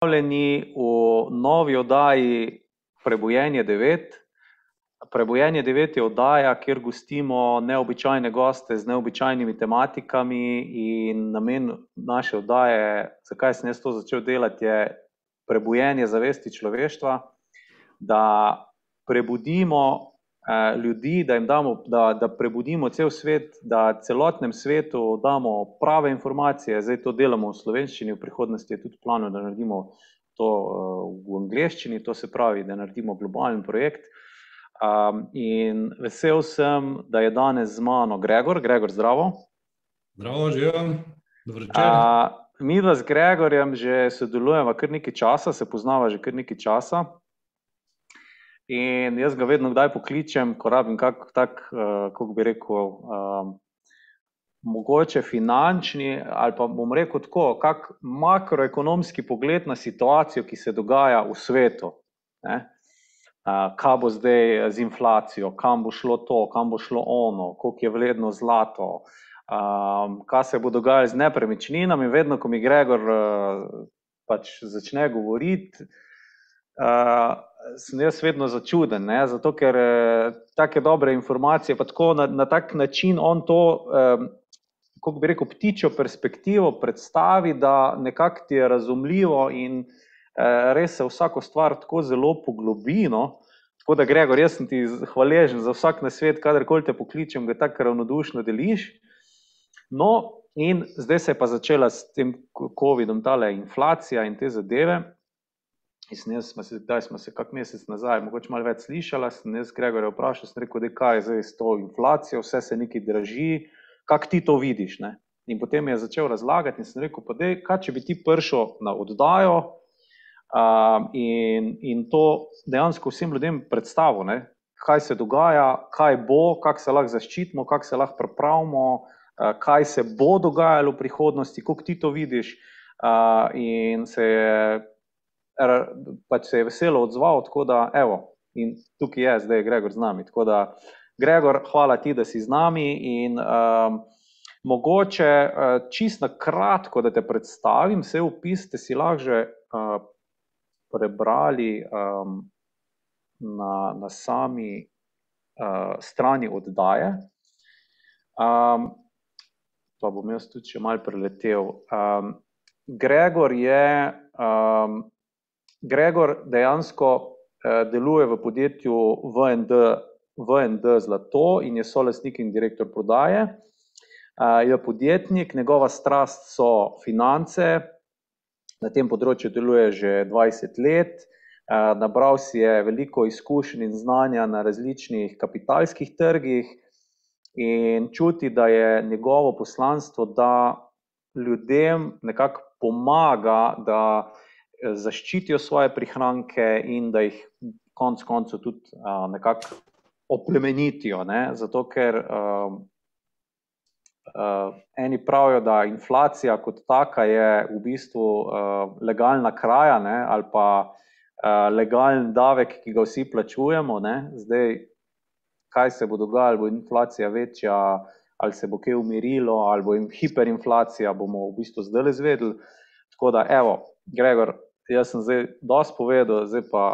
Pozdravljeni v novi oddaji Prebojenje 9. Prebojenje 9 je oddaja, kjer gostimo neobičajne goste z neobičajnimi tematikami in namen naše oddaje, zakaj sem jaz to začel delati, je prebojenje zavesti človeštva, da prebudimo ljudi, da jim damo, da, da prebudimo cel svet, da celotnem svetu damo prave informacije. Zdaj to delamo v slovenščini, v prihodnosti je tudi plano, da naredimo to uh, v angleščini, to se pravi, da naredimo globalen projekt. Um, in vesel sem, da je danes z mano Gregor. Gregor, zdravo. Zdravo, živim. Mi dva z Gregorjem že sodelujemo kar nekaj časa, se poznava že kar nekaj časa. In jaz ga vedno kdaj pokličem, ko rabim kak tak, uh, kako bi rekel, um, mogoče finančni ali pa bom rekel tako, kak makroekonomski pogled na situacijo, ki se dogaja v svetu. Ne? Uh, kaj bo zdaj z inflacijo, kam bo šlo to, kam bo šlo ono, koliko je vredno zlato, um, kaj se bo dogajalo z nepremičninami. Vedno, ko mi Gregor uh, pač začne govoriti, uh, sem jaz vedno začuden, ne? zato ker uh, take dobre informacije, pa tako na, na tak način on to, um, kako bi rekel, ptičjo perspektivo predstavi, da nekako ti je razumljivo in uh, res se vsako stvar tako zelo poglobi. No? Tako da, Gregor, jaz sem ti hvaležen za vsak na svet, kadarkoli te pokličem, ga tako ravnodušno deliš. No, in zdaj se je pa začela s tem COVID-om, ta inflacija in te zadeve. In jaz smo se, da smo se kak mesec nazaj, mogoče malo več slišala, sem jaz Gregorja vprašal, sem rekel, da kaj je zdaj s to inflacijo, vse se nekaj draži, kak ti to vidiš, ne? In potem je začel razlagati in sem rekel, pa dej, kaj če bi ti prišel na oddajo um, in, in to dejansko vsem ljudem predstavil, ne? kaj se dogaja, kaj bo, kak se lahko zaščitimo, kak se lahko pripravimo, uh, kaj se bo dogajalo v prihodnosti, kako ti to vidiš uh, in se je pač se je veselo odzval, tako da, evo, in tukaj je zdaj Gregor z nami. Tako da, Gregor, hvala ti, da si z nami in um, mogoče uh, čist na kratko, da te predstavim, vse opis ste si lahko že uh, prebrali um, na, na sami uh, strani oddaje. Um, pa bom jaz tudi še mal preletel. Um, Gregor je um, Gregor dejansko eh, deluje v podjetju VND, VND Zlato in je solesnik in direktor prodaje. Eh, je podjetnik, njegova strast so finance, na tem področju deluje že 20 let. Eh, nabral si je veliko izkušenj in znanja na različnih kapitalskih trgih in čuti, da je njegovo poslanstvo, da ljudem nekako pomaga, da zaščitijo svoje prihranke in da jih konec koncev tudi uh, nekako oplemenitijo. Ne? Zato, ker uh, uh, eni pravijo, da inflacija kot taka je v bistvu uh, legalna kraja ne? ali pa uh, legalen davek, ki ga vsi plačujemo. Ne? Zdaj, kaj se bo dogajalo, bo inflacija večja. Ali se bo kaj umirilo, ali bo jim hiperinflacija, bomo v bistvu zdaj le zvedeli. Tako da, evo, Gregor, jaz sem zdaj dosti povedal, zdaj pa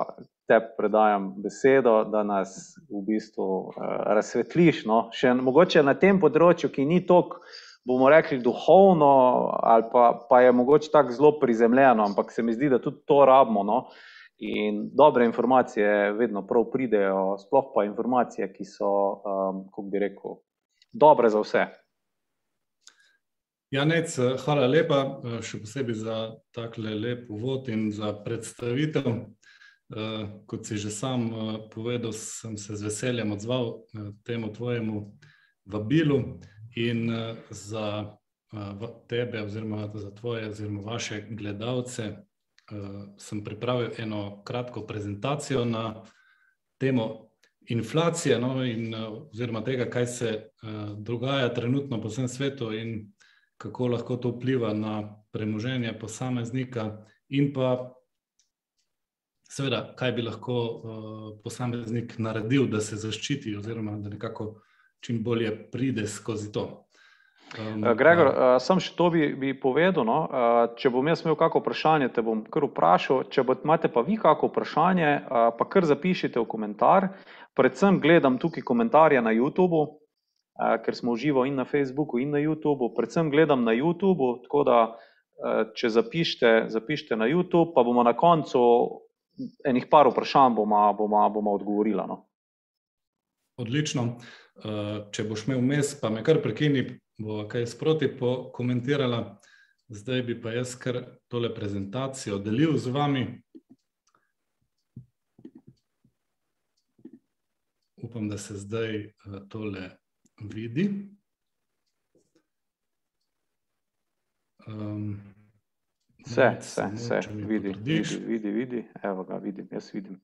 te predajam besedo, da nas v bistvu uh, razsvetliš. No? Še mogoče na tem področju, ki ni tako, bomo rekli, duhovno, ali pa, pa je mogoče tako zelo prizemljeno, ampak se mi zdi, da tudi to rabimo. No? In dobre informacije vedno prav pridejo, sploh pa informacije, ki so, um, kako bi rekel, dobre za vse. Janec, hvala lepa, še posebej za takle lep uvod in za predstavitev. Kot si že sam povedal, sem se z veseljem odzval temu tvojemu vabilu in za tebe oziroma za tvoje oziroma vaše gledalce sem pripravil eno kratko prezentacijo na temo inflacije no, in oziroma tega, kaj se dogaja trenutno po vsem svetu in kako lahko to vpliva na premoženje posameznika, in pa, seveda, kaj bi lahko uh, posameznik naredil, da se zaščiti, oziroma da nekako čim bolje pride skozi to. Um, Gregor, uh, sem še to bi, bi povedal. No? Uh, če bom jaz imel kakšno vprašanje, te bom kar vprašal. Če bo, imate pa vi kakšno vprašanje, uh, pa kar zapišite v komentar. Predvsem gledam tukaj komentarje na YouTubu, ker smo uživo in na Facebooku, in na YouTubu. Predvsem gledam na YouTubu, tako da če zapišite, zapišite na YouTube, pa bomo na koncu enih par vprašanj bomo, bomo, bomo odgovorili. No? Odlično. Če boš imel mes, pa me kar prekini, bo kaj sproti pokomentirala. Zdaj bi pa jaz kar tole prezentacijo delil z vami. Upam, da se zdaj tole vidi. Um, vse, vse, vse, vidi, vidi, vidi, vidi, evo ga, vidim, jaz vidim.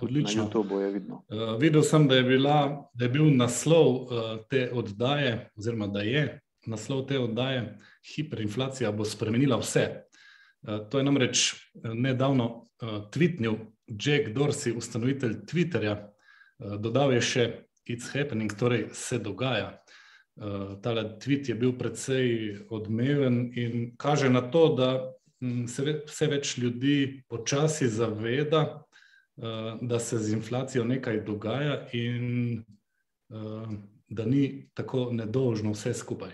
Odlično. Na YouTubu je vidno. Uh, videl sem, da je, bila, da je bil naslov uh, te oddaje, oziroma da je naslov te oddaje Hiperinflacija bo spremenila vse. Uh, to je namreč nedavno uh, tweetnil Jack Dorsey, ustanovitelj Twitterja. Uh, dodal je še: It's happening, torej se dogaja. Uh, tale tweet je bil precej odmeven in kaže na to, da m, se vse več ljudi počasi zaveda, Eh, da se z inflacijo nekaj dogaja in eh, da ni tako nedolžno vse skupaj.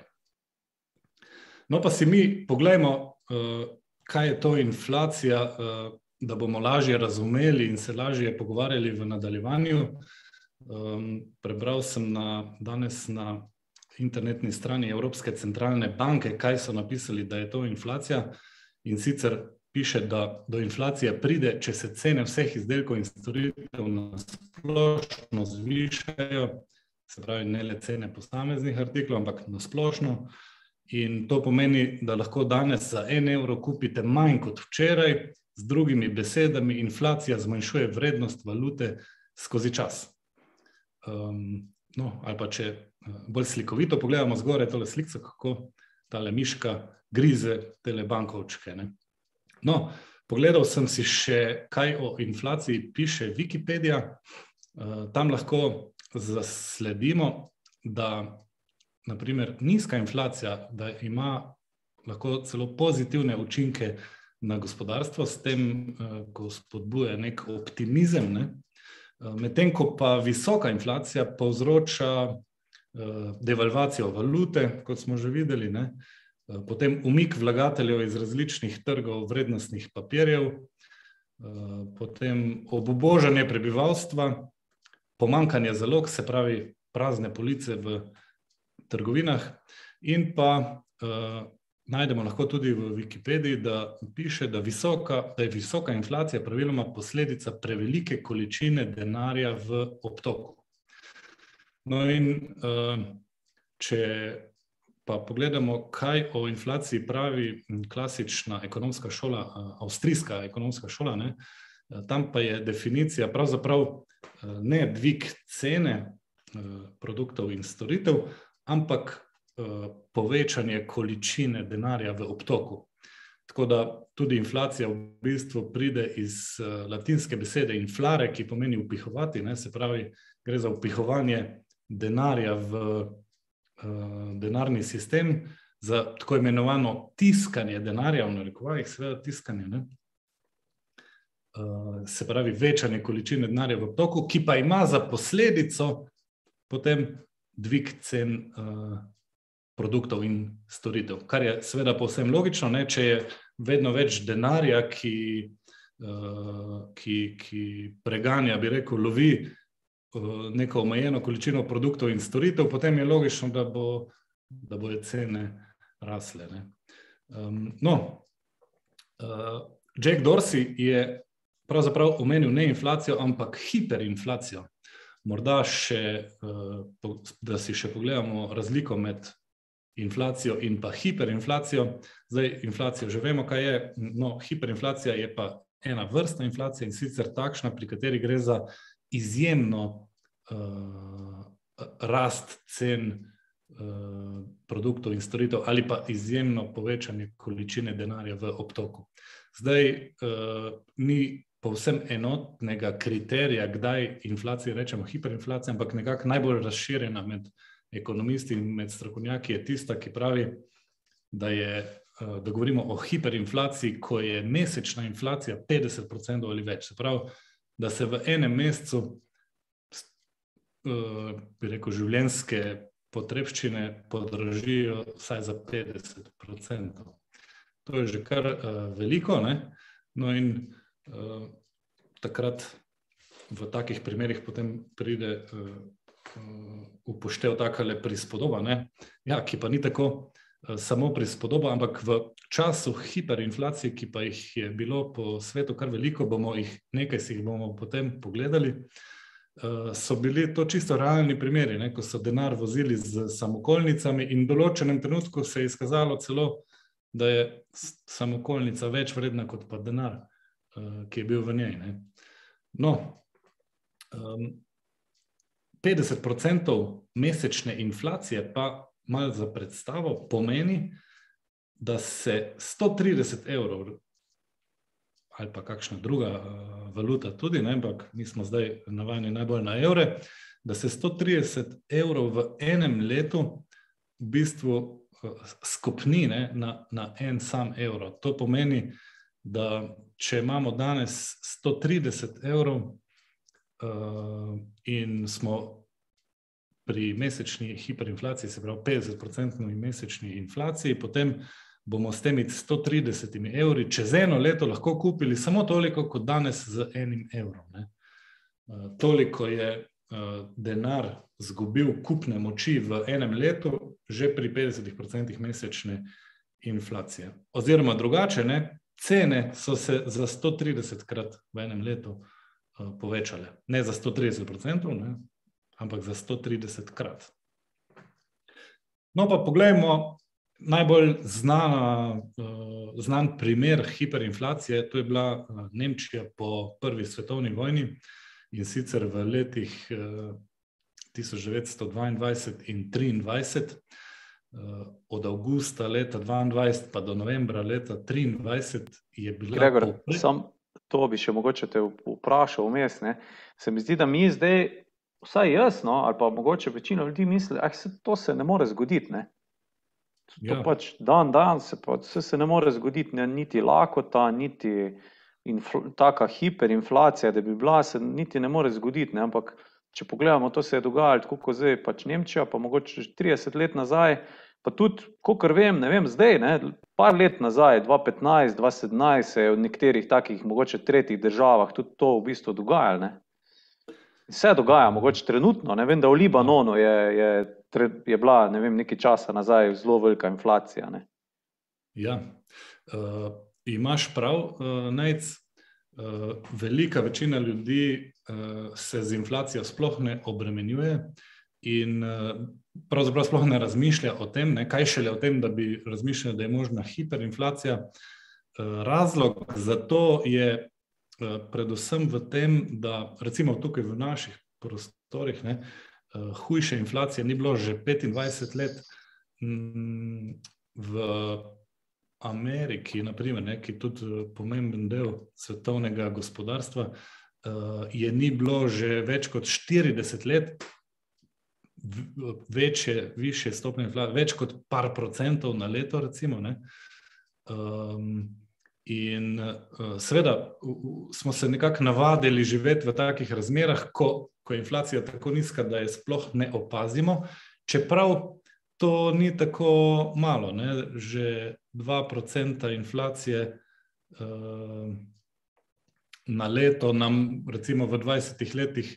No, pa si mi pogledajmo, eh, kaj je to inflacija, da bomo lažje razumeli in se lažje pogovarjali v nadaljevanju. Prebral sem na, danes na internetni strani Evropske centralne banke, kaj so napisali, da je to inflacija. In sicer piše, da do inflacije pride, če se cene vseh izdelkov in storitev na splošno zvišajo, se pravi, ne le cene posameznih artiklov, ampak na splošno. In to pomeni, da lahko danes za en evro kupite manj kot včeraj, z drugimi besedami, inflacija zmanjšuje vrednost valute skozi čas. Um, no, ali pa če uh, bolj slikovito pogledamo zgoraj tole sliko, kako tale miška grize tele bankovčke. No, pogledal sem si še, kaj o inflaciji piše Wikipedia. Eh, tam lahko zasledimo, da naprimer, nizka inflacija da ima lahko celo pozitivne učinke na gospodarstvo, s tem, eh, ko spodbuja nek optimizem. Ne? Eh, medtem ko pa visoka inflacija povzroča devalvacijo valute, kot smo že videli, ne? Eh, potem umik vlagateljev iz različnih trgov vrednostnih papirjev, eh, potem obubožanje prebivalstva, pomankanje zalog, se pravi prazne police v trgovinah, in pa najdemo lahko tudi v Wikipediji, da piše, da, visoka, da je visoka inflacija praviloma posledica prevelike količine denarja v obtoku. No, in uh, če pa pogledamo, kaj o inflaciji pravi klasična ekonomska šola, avstrijska ekonomska šola, ne? tam pa je definicija pravzaprav ne dvig cene produktov in storitev, ampak povečanje količine denarja v obtoku. Tako da tudi inflacija v bistvu pride iz latinske besede inflare, ki pomeni upihovati, ne? se pravi, gre za upihovanje denarja v uh, denarni sistem za tako imenovano tiskanje denarja, v narekovajih, seveda tiskanje. Ne? Uh, se pravi, večanje količine denarja v toku, ki pa ima za posledico potem dvig cen uh, produktov in storitev. Kar je seveda povsem logično, ne? če je vedno več denarja, ki, uh, ki, ki preganja, bi rekel, lovi Eh, neko omejeno količino produktov in storitev, potem je logično, da, bo, da bojo cene rasle. Um, no, uh, Jack Dorsey je pravzaprav omenil ne inflacijo, ampak hiperinflacijo. Morda še, uh, da si še pogledamo razliko med inflacijo in pa hiperinflacijo. Zdaj, inflacijo že vemo, kaj je. No, hiperinflacija je pa ena vrsta inflacije in sicer takšna, pri kateri gre za izjemno uh, rast cen uh, produktov in storitev, ali pa izjemno povečanje količine denarja v obtoku. Zdaj, uh, ni povsem enotnega kriterija, kdaj inflacija rečemo hiperinflacija, ampak nekako najbolj razširjena med ekonomisti in med strokovnjaki je tista, ki pravi, da, je, eh, da govorimo o hiperinflaciji, ko je mesečna inflacija 50% ali več. Se pravi, da se v enem mesecu, eh, bi rekel, življenjske potrebščine podražijo vsaj za 50%. To je že kar uh, veliko. Ne? No, in takrat v takih primerih potem pride upoštev takale prispodoba, ja, ki pa ni tako uh, samo prispodoba, ampak v času hiperinflacije, ki pa jih je bilo po svetu kar veliko, bomo jih nekaj si jih bomo potem pogledali. Uh, so bili to čisto realni primeri, ne, ko so denar vozili z samokolnicami, in v določenem trenutku se je izkazalo celo, da je samokolnica več vredna kot pa denar, ki je bil v njej. Ne. No, um, 50% mesečne inflacije, pa malo za predstavo, pomeni, da se 130 evrov ali pa kakšna druga uh, valuta, tudi ne, ampak mi smo zdaj navajeni najbolj na evre, da se 130 evrov v enem letu v bistvu uh, skupni ne, na, na en sam evro. To pomeni, da če imamo danes 130 evrov, uh, in smo pri mesečni hiperinflaciji, se pravi 50-odstotni mesečni inflaciji, potem bomo s temi 130 evri čez eno leto lahko kupili samo toliko, kot danes z enim evrom. Uh, toliko je uh, denar zgubil kupne moči v enem letu, že pri 50% mesečne inflacije. Oziroma drugače, ne? cene so se za 130 krat v enem letu povečale. Ne za 130 odstotkov, ampak za 130 krat. No, pa poglejmo najbolj znana, uh, znan primer hiperinflacije. To je bila uh, Nemčija po prvi svetovni vojni in sicer v letih uh, 1922 in 1923. Uh, od avgusta leta 2022 pa do novembra leta 2023 je bila. Gregor, popre... sam, to bi še mogoče te vprašal vmes. Ne? Se mi zdi, da mi zdaj, vsaj jaz, no, ali pa mogoče večina ljudi misli, da se to se ne more zgoditi. Ne? To ja. pač dan, dan se, pa, se ne more zgoditi, ne? niti lakota, niti taka hiperinflacija, da bi bila, se niti ne more zgoditi. Ne? Ampak, če pogledamo, to se je dogajalo, tako kot zdaj, pač Nemčija, pa mogoče 30 let nazaj. Pa tudi, kot vem, ne vem, zdaj, ne, par let nazaj, 2015, 2017, se je v nekaterih takih, mogoče tretjih državah tudi to v bistvu dogajalo. Vse dogaja, mogoče trenutno. Ne vem, da v Libanonu je, je, je bila ne vem, nekaj časa nazaj zelo velika inflacija. Ne. Ja, uh, imaš prav, uh, Najc. Uh, velika večina ljudi uh, se z inflacijo sploh ne obremenjuje, in uh, pravzaprav sploh ne razmišlja o tem, ne, kaj šele o tem, da bi razmišljali, da je možna hiperinflacija. Eh, razlog za to je eh, predvsem v tem, da recimo tukaj v naših prostorih ne, eh, hujše inflacije ni bilo že 25 let. Mm, v Ameriki, naprimer, ne, ki je tudi pomemben del svetovnega gospodarstva, je ni bilo že več kot 40 let, večje, više stopnje inflacije, več kot par procentov na leto, recimo. Um, in uh, seveda smo se nekako navadili živeti v takih razmerah, ko, ko je inflacija tako nizka, da je sploh ne opazimo, čeprav to ni tako malo, ne? že 2% inflacije. Uh, Na leto nam, recimo, v 20 letih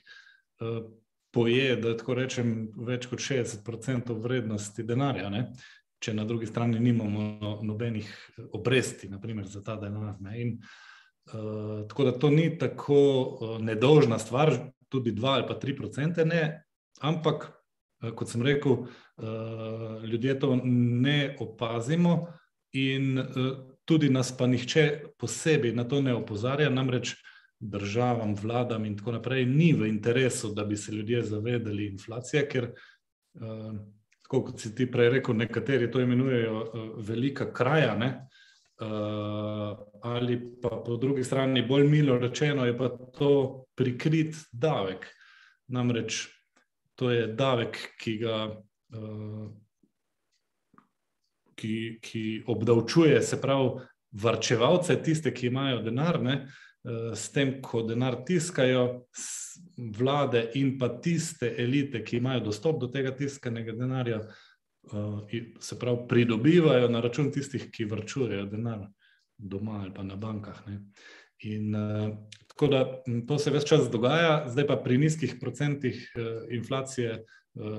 uh, poje, da tako rečem, več kot 60% vrednosti denarja, ne? če na drugi strani nimamo no, nobenih obresti, naprimer za ta denar. In, uh, tako da to ni tako uh, nedolžna stvar, tudi 2 ali pa 3%, ne, ampak, uh, kot sem rekel, uh, ljudje to ne opazimo in uh, tudi nas pa nihče posebej na to ne opozarja, namreč državam, vladam in tako naprej, ni v interesu, da bi se ljudje zavedali inflacije, ker, uh, kot si ti prej rekel, nekateri to imenujejo uh, velika kraja. Ne? Uh, ali pa po drugi strani, bolj milo rečeno, je pa to prikrit davek. Namreč to je davek, ki ga ki, ki obdavčuje, se pravi, varčevalce, tiste, ki imajo denar, ne, s tem, ko denar tiskajo, vlade in pa tiste elite, ki imajo dostop do tega tiskanega denarja, se pravi, pridobivajo na račun tistih, ki vrčujejo denar doma ali pa na bankah. Ne. In tako da to se več čas dogaja, zdaj pa pri nizkih procentih inflacije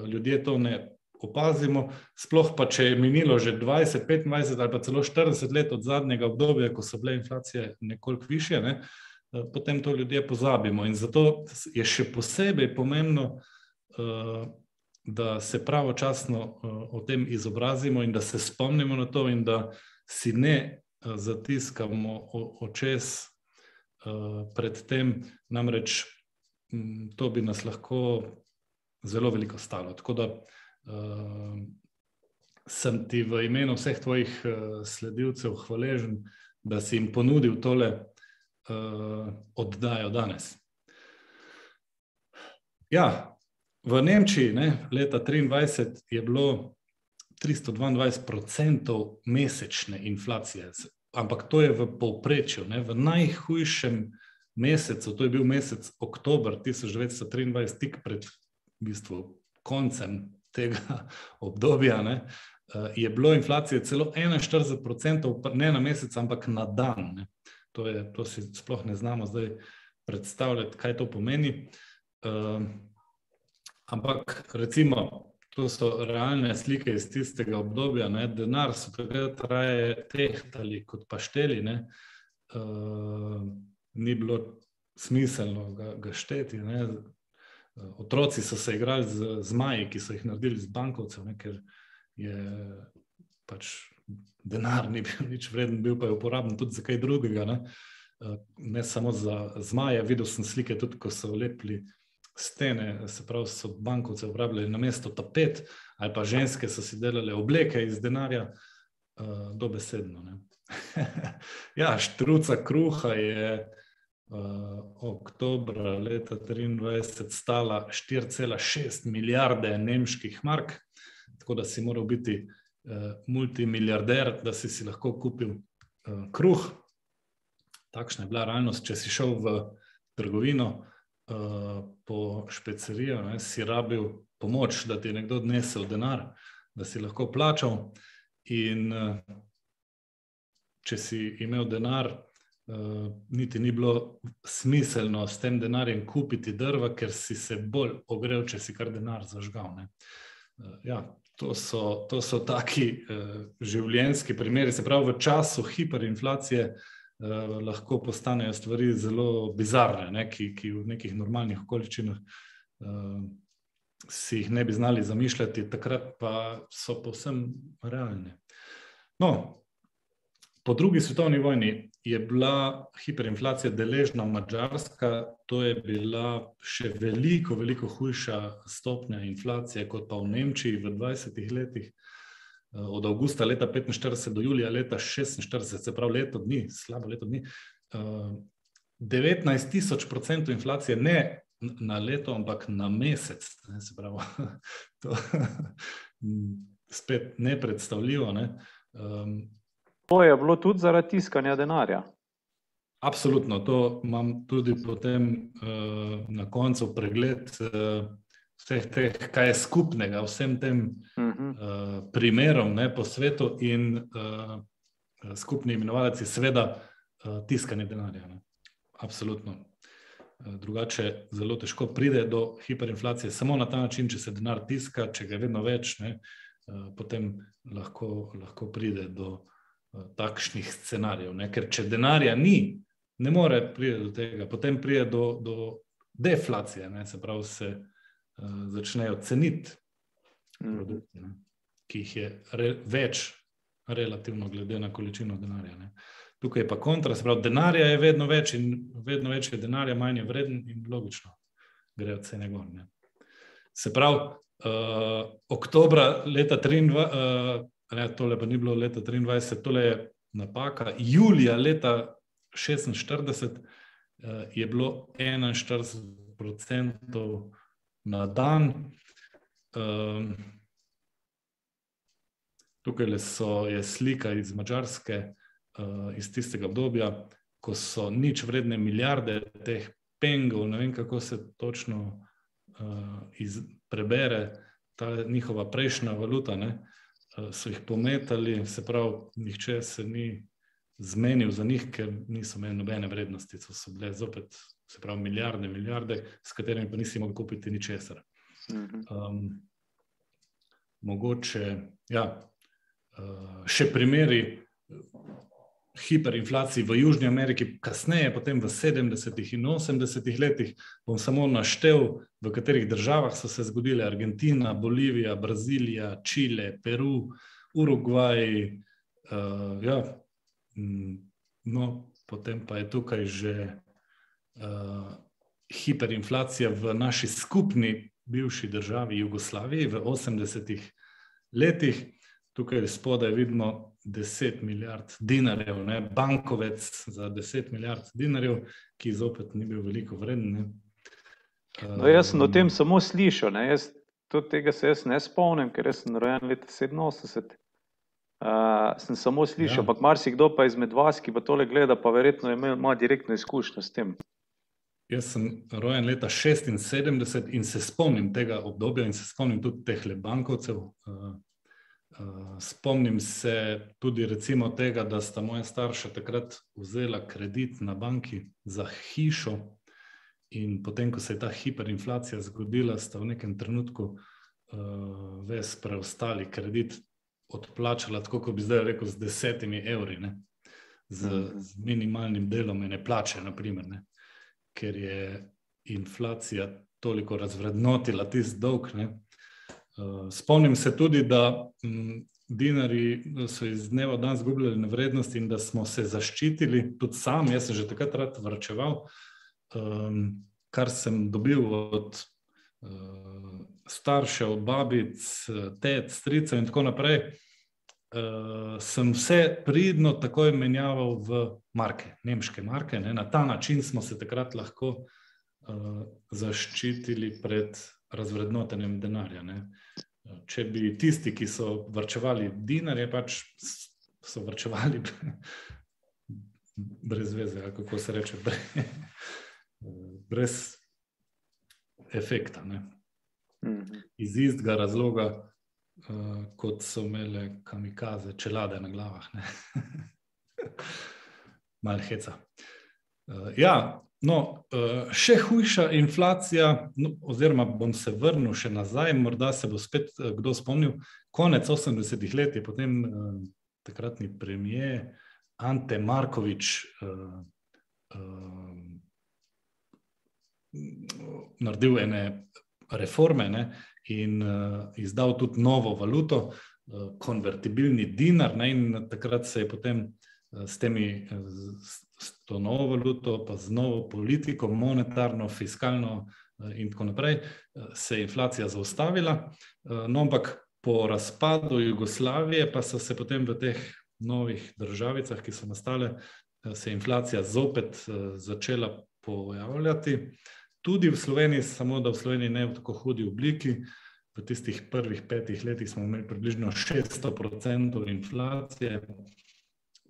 ljudje to ne opazimo, sploh pa če je minilo že 20, 25 ali pa celo 40 let od zadnjega obdobja, ko so bile inflacije nekoliko više, ne, eh, potem to ljudje pozabimo. In zato je še posebej pomembno, eh, da se pravočasno eh, o tem izobrazimo in da se spomnimo na to, in da si ne zatiskamo očes pred tem, namreč mm, to bi nas lahko zelo veliko stalo. Tako da uh, sem ti v imenu vseh tvojih uh, sledilcev hvaležen, da si jim ponudil tole uh, oddajo danes. Ja, v Nemčiji ne, leta 2023 je bilo 322% mesečne inflacije, ampak to je v povprečju, ne, v najhujšem mesecu, to je bil mesec oktober 1923, tik pred v bistvu, koncem tega obdobja, ne, eh, je bilo inflacije celo 41%, ne na mesec, ampak na dan. To, je, to si sploh ne znamo zdaj predstavljati, kaj to pomeni. Uh, ampak recimo, to so realne slike iz tistega obdobja, ne, denar so takrat raje tehtali kot pašteli, ne, uh, ni bilo smiselno ga, ga šteti. Ne, otroci so se igrali z zmaji, ki so jih naredili z bankovcev, ne, ker je pač denar ni bil nič vreden, bil pa je uporaben tudi za kaj drugega. Ne, ne samo za zmaje, videl sem slike tudi, ko so lepili stene, se pravi, so bankovce uporabljali na mesto tapet, ali pa ženske so si delale obleke iz denarja, uh, dobesedno. ja, štruca kruha je oktobra leta 2023 stala 4,6 milijarde nemških mark, tako da si moral biti uh, multimiliarder, da si, si lahko kupil uh, kruh. Takšna je bila realnost, če si šel v trgovino po špecerijo, ne, si rabil pomoč, da ti je nekdo odnesel denar, da si lahko plačal. In če si imel denar, uh, niti ni bilo smiselno s tem denarjem kupiti drva, ker si se bolj ogrel, če si kar denar zažgal. Uh, ja, to, so, to so taki uh, življenjski primeri. Se pravi, v času hiperinflacije uh, lahko postanejo stvari zelo bizarne, ne, ki, ki v nekih normalnih okoliščinah. Uh, Si jih ne bi znali zamišljati, takrat pa so povsem realne. No, po drugi svetovni vojni je bila hiperinflacija deležna Mačarska, to je bila še veliko, veliko hujša stopnja inflacije kot pa v Nemčiji v 20 letih. Eh, od avgusta leta 45 do julija leta 46, se pravi leto dni, slabo leto dni, 19 eh, tisoč procentov inflacije, ne na leto, ampak na mesec. Ne, se pravi, to spet nepredstavljivo. Ne. Um, To je bilo tudi zaradi tiskanja denarja. Absolutno, to imam tudi potem uh, na koncu pregled uh, vseh teh, kaj je skupnega vsem tem uh, primerom ne, po svetu in uh, skupni imenovalec je seveda uh, tiskanje denarja. Ne. Absolutno. Drugače, zelo težko pride do hiperinflacije, samo na ta način, če se denar tiska, če ga je vedno več, ne, potem lahko, lahko pride do uh, takšnih scenarijev. Ne? Ker če denarja ni, ne more priti do tega, potem pride do, do deflacije, ne? se pravi, se uh, začnejo ceniti mm. produkti, ne? ki jih je re, več, relativno glede na količino denarja. Ne? Tukaj je pa kontra, se pravi, denarja je vedno več in vedno več je denarja, manj je vreden in logično grejo cene gor. Ne? Se pravi, uh, oktobra leta 2023. Uh, Ne, tole pa ni bilo leta 23, tole je napaka. Julija leta 46 uh, je bilo 41% na dan. Um, tukaj so, je slika iz Mačarske, iz tistega obdobja, ko so nič vredne milijarde teh pengov, ne vem kako se točno iz, prebere ta njihova prejšnja valuta. Ne? So jih pometali, se pravi, nihče se ni zmenil za njih, ker niso imeli nobene vrednosti, so, so bile zopet, se pravi, milijarde, milijarde, s katerimi pa nisi mogel kupiti ničesar. Um, mogoče, ja, uh, še primeri hiperinflaciji v Južni Ameriki, kasneje, potem v 70-ih in 80-ih letih, bom samo naštel, v katerih državah so se zgodile Argentina, Bolivija, Brazilija, Čile, Peru, Urugvaj. Uh, ja, Mm, no, potem pa je tukaj že uh, hiperinflacija v naši skupni bivši državi Jugoslaviji v 80-ih letih. Tukaj spodaj vidimo 10 milijard dinarjev, ne? bankovec za 10 milijard dinarjev, ki zopet ni bil veliko vreden. No, jaz sem o tem samo slišal, jaz, tega se jaz ne spomnim, ker sem rojen leta 87. Uh, sem samo slišal, ja. ampak ja. marsikdo pa izmed vas, ki pa tole gleda, pa verjetno ima, ima direktno izkušnjo s tem. Jaz sem rojen leta 76 in se spomnim tega obdobja in se spomnim tudi teh bankovcev. Uh, spomnim se tudi recimo tega, da sta moja starša takrat vzela kredit na banki za hišo in potem, ko se je ta hiperinflacija zgodila, sta v nekem trenutku uh, ves preostali kredit odplačala, tako kot bi zdaj rekel, z desetimi evri, ne? z, mhm. z minimalnim delom ene plače, naprimer, ne? ker je inflacija toliko razvrednotila tisti dolg. Ne? Uh, spomnim se tudi, da m, dinari so iz dneva v dan izgubljali na vrednosti in da smo se zaščitili, tudi sam, jaz sem že takrat rad vrčeval, um, kar sem dobil od uh, staršev, babic, tet, stricev in tako naprej, uh, sem vse pridno takoj menjaval v marke, nemške marke. Ne. Na ta način smo se takrat lahko uh, zaščitili pred razvrednotenjem denarja. Ne. Če bi tisti, ki so vrčevali dinarje, pač so vrčevali brez veze, kako se reče, brez efekta. Ne. Mhm. Iz istega razloga, uh, kot so imele kamikaze, čelade na glavah. Mal heca. Uh, ja, no, uh, še hujša inflacija, no, oziroma bom se vrnil še nazaj, morda se bo spet uh, kdo spomnil. Konec 80-ih let je potem uh, takratni premijer Ante Markovič. Uh, uh, Naredil ene reforme ne, in uh, izdal tudi novo valuto, konvertibilni dinar. Ne, in takrat se je potem s, temi, uh, s to novo valuto, pa z novo politiko, monetarno, fiskalno uh, in tako naprej, se je inflacija zaustavila. No, ampak po razpadu Jugoslavije, pa so se potem v teh novih državicah, ki so nastale, se je inflacija zopet začela pojavljati. Tudi v Sloveniji, samo da v Sloveniji ne v tako hudi obliki. V tistih prvih petih letih smo imeli približno 600% inflacije,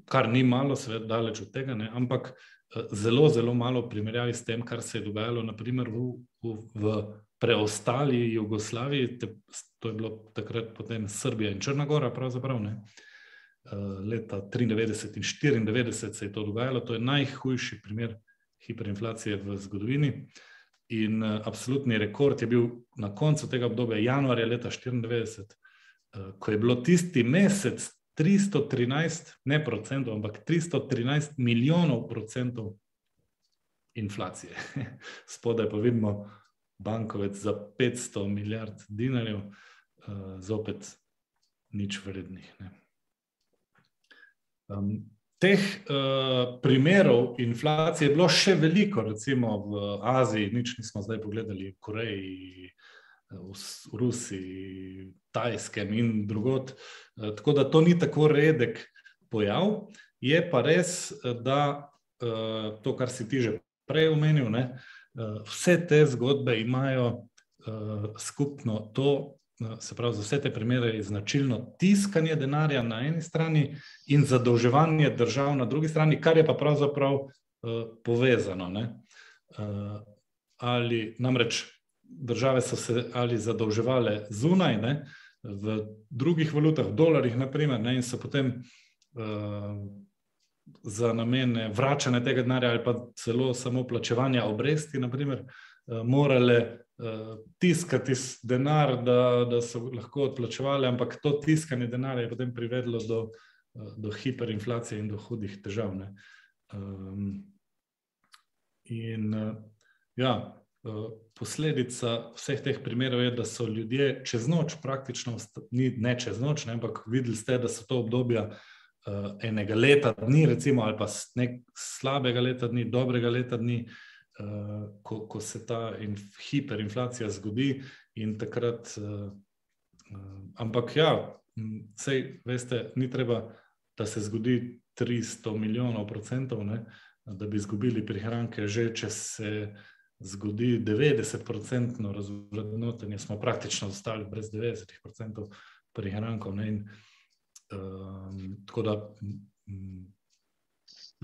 kar ni malo, seveda, daleč od tega, ne? ampak eh, zelo, zelo malo v primerjavi s tem, kar se je dogajalo naprimer, v, v, v preostali Jugoslaviji. Te, to je bilo takrat potem Srbija in Črnagora, pravzaprav. Ne? Eh, leta 1993 in 1994 se je to dogajalo, to je najhujši primer hiperinflacije v zgodovini. In uh, absolutni rekord je bil na koncu tega obdobja, januarja leta 1994, uh, eh, ko je bilo tisti mesec 313, ne procentov, ampak 313 milijonov procentov inflacije. Spodaj pa vidimo bankovec za 500 milijard dinarjev, uh, zopet nič vrednih. Um, teh uh, primerov inflacije je bilo še veliko, recimo v Aziji, nič nismo zdaj pogledali, v Koreji, v, v Rusiji, Tajskem in drugot. Uh, tako da to ni tako redek pojav. Je pa res, da uh, to, kar si ti že prej omenil, ne, vse te zgodbe imajo skupno to, se pravi, za vse te primere je značilno tiskanje denarja na eni strani in zadolževanje držav na drugi strani, kar je pa pravzaprav povezano. Uh, ali namreč države so se ali zadolževale zunaj, ne, v drugih valutah, v dolarjih, naprimer, ne, in so potem uh, za namene vračanja tega denarja ali pa celo samo plačevanja obresti, naprimer, uh, morale uh, tiskati denar, da, da so lahko odplačevali, ampak to tiskanje denarja je potem privedlo do, uh, do hiperinflacije in do hudih težav. Um, in uh, ja, posledica vseh teh primerov je, da so ljudje čez noč, praktično ni, ne čez noč, ne, ampak videli ste, da so to obdobja. Uh, enega leta, dni, recimo, ali pa nek slabega leta, dni, dobrega leta, dni, uh, ko, ko se ta inf, hiperinflacija zgodi, in takrat. Uh, uh, ampak ja, sej, veste, ni treba, da se zgodi 300 milijonov procentov, ne, da bi izgubili prihranke, že če se. Zgodi 90-odstotno razvrednotenje, smo praktično ostali brez 90-odstotnih prihrankov. Um, tako da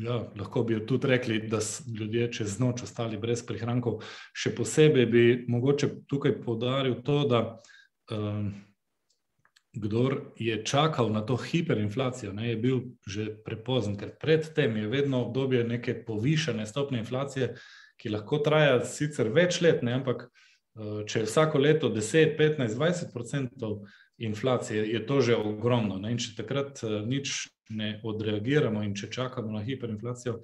Ja, lahko bi tudi rekli, da so ljudje čez noč ostali brez prihrankov. Še posebej bi mogoče tukaj povdaril to, da um, kdor je čakal na to hiperinflacijo, ne, je bil že prepozen, ker predtem je vedno obdobje neke povišene stopne inflacije, ki lahko traja sicer več let, ne, ampak uh, če je vsako leto 10, 15, 20 odstotkov inflacije, je to že ogromno. Ne, in če takrat uh, nič ne odreagiramo in če čakamo na hiperinflacijo,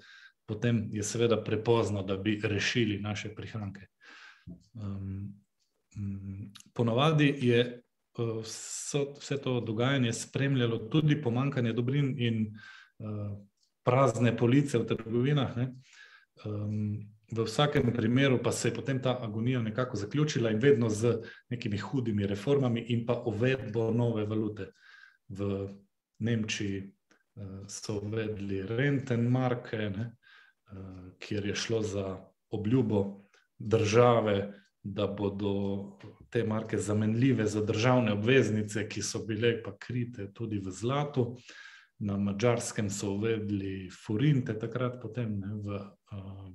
potem je seveda prepozno, da bi rešili naše prihranke. Um, ponavadi je uh, vse to dogajanje spremljalo tudi pomankanje dobrin in uh, prazne police v trgovinah. Um, v vsakem primeru pa se je potem ta agonija nekako zaključila in vedno z nekimi hudimi reformami in pa uvedbo nove valute. V Nemčiji so uvedli rentenmarke, ne, kjer je šlo za obljubo države, da bodo te marke zamenljive za državne obveznice, ki so bile pa krite tudi v zlatu. Na mačarskem so uvedli furinte, takrat potem ne, v uh,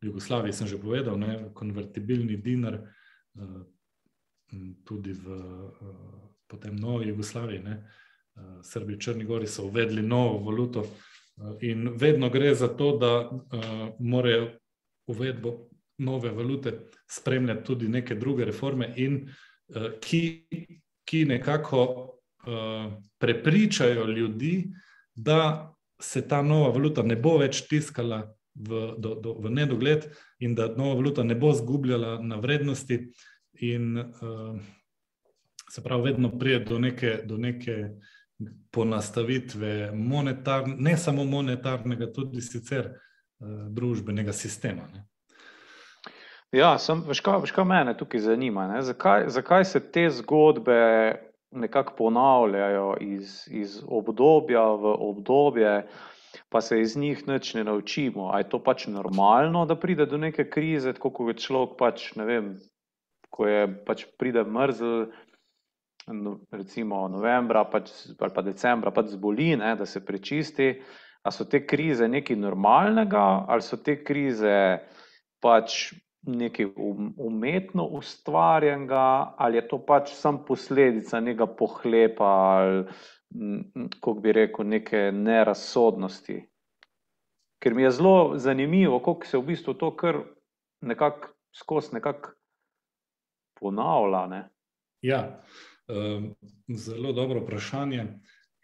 Jugoslaviji, sem že povedal, ne, konvertibilni dinar, uh, tudi v uh, potem Novi Jugoslaviji. Ne, Eh, Srbi in Črni Gori so uvedli novo valuto. Eh, in vedno gre za to, da morajo uvedbo nove valute spremljati tudi neke druge reforme, in, ki, ki nekako prepričajo ljudi, da se ta nova valuta ne bo več tiskala v, do, do, v nedogled in da nova valuta ne bo zgubljala na vrednosti. In uh, se pravi, vedno pride do neke. Do neke uh, ponastavitve monetarne, ne samo monetarnega, tudi sicer uh, družbenega sistema. Ne. Ja, sem, veš, kaj, veš, kaj mene tukaj zanima? Zakaj, zakaj se te zgodbe nekako ponavljajo iz, iz obdobja v obdobje, pa se iz njih nič ne naučimo? A je to pač normalno, da pride do neke krize, tako kot je človek, pač, ne vem, ko je pač pride mrzel, No, recimo novembra pač, ali pa decembra pač zboli, ne, da se prečisti. Ali so te krize nekaj normalnega, ali so te krize pač nekaj um, umetno ustvarjenega, ali je to pač sam posledica nekega pohlepa ali, kako bi rekel, neke nerazsodnosti. Ker mi je zelo zanimivo, kako se v bistvu to kar nekako skozi nekako ponavlja. Ne. Ja. Ehm, zelo dobro vprašanje.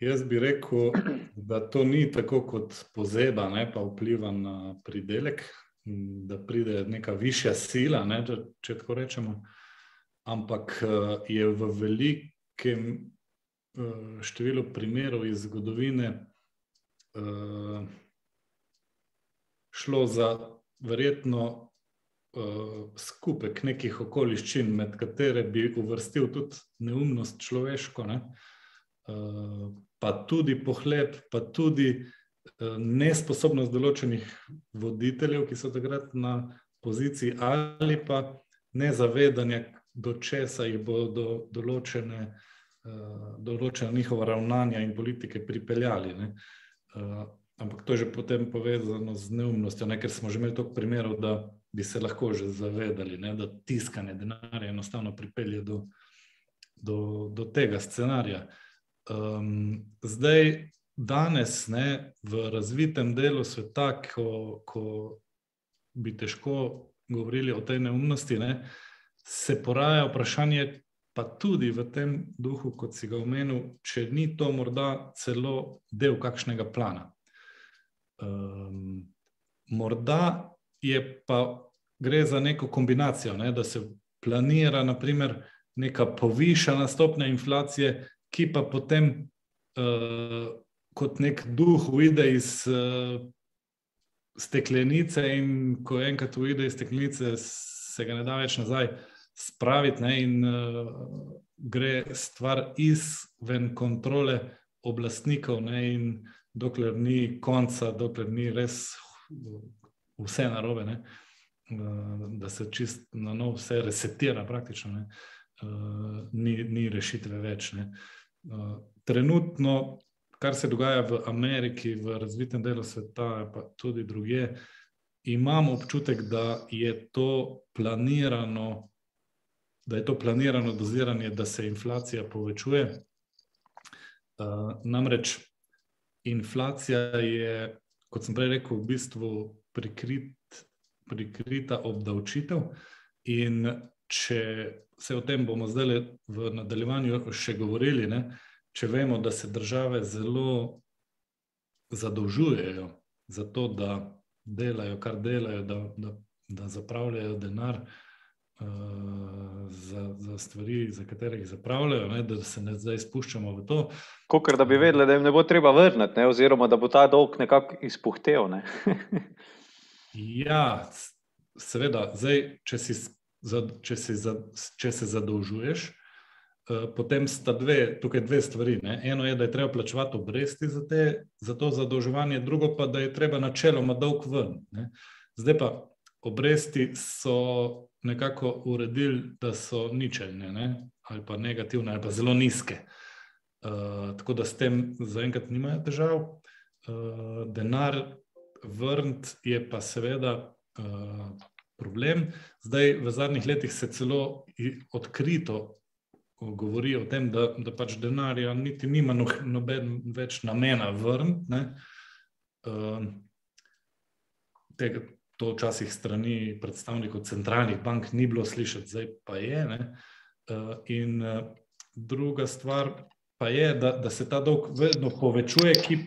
Jaz bi rekel, da to ni tako kot pozeba, ne, pa vpliva na pridelek, da pride neka višja sila, ne, če tako rečemo, ampak eh, je v velikem eh, številu primerov iz zgodovine eh, šlo za verjetno uh, skupek nekih okoliščin, med katere bi uvrstil tudi neumnost človeško, ne? pa tudi pohlep, pa tudi nesposobnost določenih voditeljev, ki so takrat na poziciji, ali pa nezavedanje do česa jih bo do, določene, uh, določene njihova ravnanja in politike pripeljali. Uh, ampak to je že potem povezano z neumnostjo, ne? ker smo že imeli toliko primerov, da bi se lahko že zavedali, ne? da tiskanje denarja enostavno pripelje do, do, do tega scenarija. Um, zdaj, danes, ne, v razvitem delu sveta, ko, ko bi težko govorili o tej neumnosti, ne, se poraja vprašanje, pa tudi v tem duhu, kot si ga omenil, če ni to morda celo del kakšnega plana. Um, morda je pa gre za neko kombinacijo, ne, da se planira, naprimer, neka povišana stopnja inflacije, ki pa potem uh, kot nek duh uide iz uh, steklenice, in ko enkrat uide iz steklenice, se ga ne da več nazaj spraviti, ne, in uh, gre stvar izven kontrole oblastnikov, ne, in dokler ni konca, dokler ni res vse narobe, ne, uh, da se čist na novo vse resetira, praktično. Ne, uh, ni, ni rešitve več. Uh, trenutno kar se dogaja v Ameriki, v razvitem delu sveta, pa tudi druge, imamo občutek, da je to planirano, da je to planirano doziranje, da se inflacija povečuje. Uh, namreč inflacija je, kot sem prej rekel, v bistvu prikrit, prikrita obdavčitev. In če se o tem bomo zdaj v nadaljevanju še govorili, ne, če vemo, da se države zelo zadolžujejo za to, da delajo, kar delajo, da, da, da zapravljajo denar uh, za, za stvari, za katere jih zapravljajo, ne, da se ne zdaj spuščamo v to. Kot da bi vedeli, da jim ne bo treba vrniti, ne, oziroma da bo ta dolg nekako izpuhtel. Ne. ja, seveda, zdaj, če, si, če, si, če se zadolžuješ. Eh, potem sta dve, tukaj dve stvari. Ne. Eno je, da je treba plačevati obresti za, te, za to zadolževanje, drugo pa, da je treba načeloma dolg ven. Ne. Zdaj pa obresti so nekako uredili, da so ničelne ne, ali pa negativne ali pa zelo nizke. Uh, tako da s tem zaenkrat nimajo težav. Uh, denar vrniti je pa seveda uh, problem. Zdaj v zadnjih letih se celo odkrito govori o tem, da, da pač denarja niti nima noben več namena vrniti. Uh, tega to včasih strani predstavnikov centralnih bank ni bilo slišati, zdaj pa je. Uh, in uh, druga stvar pa je, da, da se ta dolg vedno povečuje ki,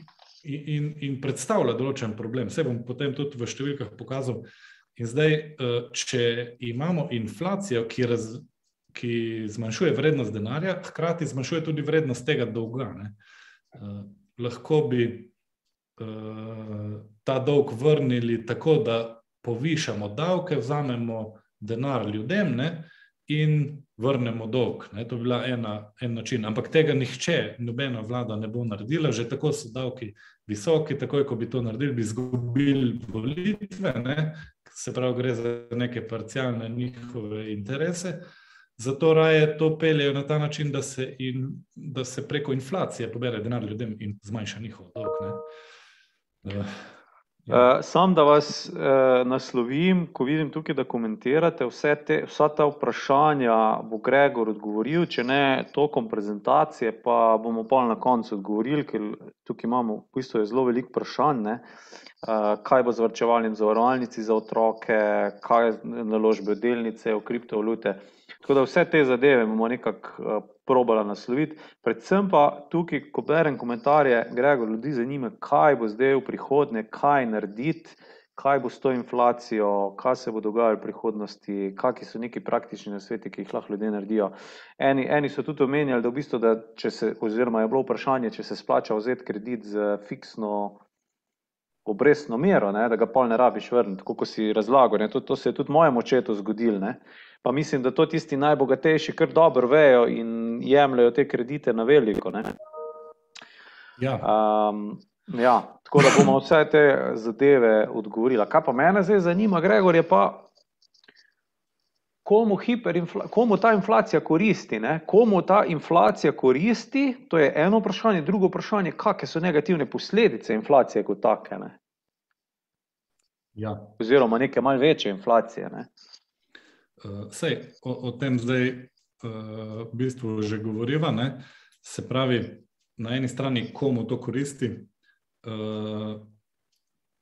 in, in predstavlja določen problem. Vse bom potem tudi v številkah pokazal. In zdaj, uh, če imamo inflacijo, ki, raz, ki zmanjšuje vrednost denarja, hkrati zmanjšuje tudi vrednost tega dolga. Uh, lahko bi ta dolg vrnili tako, da povišamo davke, vzamemo denar ljudem ne, in vrnemo dolg. Ne. To bi bila ena, en način. Ampak tega nihče, nobena vlada ne bo naredila, že tako so davki visoki, takoj ko bi to naredili, bi izgubili volitve. Ne. Se pravi, gre za neke parcialne njihove interese. Zato raje to peljejo na ta način, da se, in, da se preko inflacije pobere denar ljudem in zmanjša njihov dolg. Uh, ja. uh, sam, da vas uh, naslovim, ko vidim tukaj, da komentirate vse te, vsa ta vprašanja, bo Gregor odgovoril, če ne tokom prezentacije, pa bomo pa na koncu odgovorili, ker tukaj imamo v bistvu zelo veliko vprašanj. Ne? kaj bo z vrčevalnim zavarovalnici za otroke, kaj je naložbe v delnice, v kriptovalute. Tako da vse te zadeve bomo nekako probala nasloviti. Predvsem pa tukaj, ko berem komentarje, Gregor, ljudi zanima, kaj bo zdaj v prihodnje, kaj narediti, kaj bo s to inflacijo, kaj se bo dogajalo v prihodnosti, kakšni so neki praktični nasveti, ki jih lahko ljudje naredijo. Eni, eni so tudi omenjali, da v bistvu, da če se, oziroma je bilo vprašanje, če se splača vzeti kredit z fiksno obrestno mero, ne, da ga pol ne rabiš vrniti, kot si razlagal. To, to se je tudi mojemu očetu zgodilo. Pa mislim, da to tisti najbogatejši kar dobro vejo in jemljajo te kredite na veliko. Ja. Um, ja, tako da bomo vse te zadeve odgovorili. Kaj pa mene zdaj zanima, Gregor, je pa, komu, komu ta inflacija koristi. Ne? Komu ta inflacija koristi, to je eno vprašanje. Drugo vprašanje, kakšne so negativne posledice inflacije kot take. Ne? Ja. Oziroma, neke malce večje inflacije. Ne? Uh, sej, o, o tem zdaj uh, v bistvu že govoriva. Ne? Se pravi, na eni strani, komu to koristi, uh,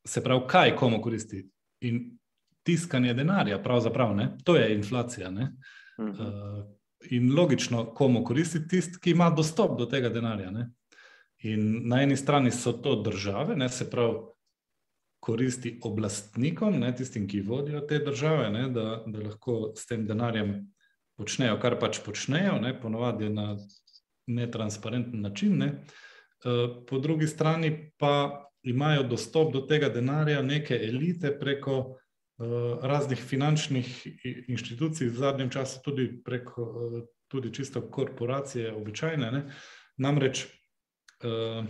se pravi, kaj komu koristi. In tiskanje denarja, pravzaprav, ne? to je inflacija. Uh in logično, komu koristi tisti, ki ima dostop do tega denarja. Ne? In na eni strani so to države, ne? se pravi, koristi oblastnikom, ne? tistim, ki vodijo te države, ne? da, da lahko s tem denarjem počnejo, kar pač počnejo, ne? ponovadi na netransparenten način. Ne? Uh, po drugi strani pa imajo dostop do tega denarja neke elite preko Eh, raznih finančnih inštitucij, v zadnjem času tudi preko eh, tudi čisto korporacije, običajne. Ne? Namreč, uh,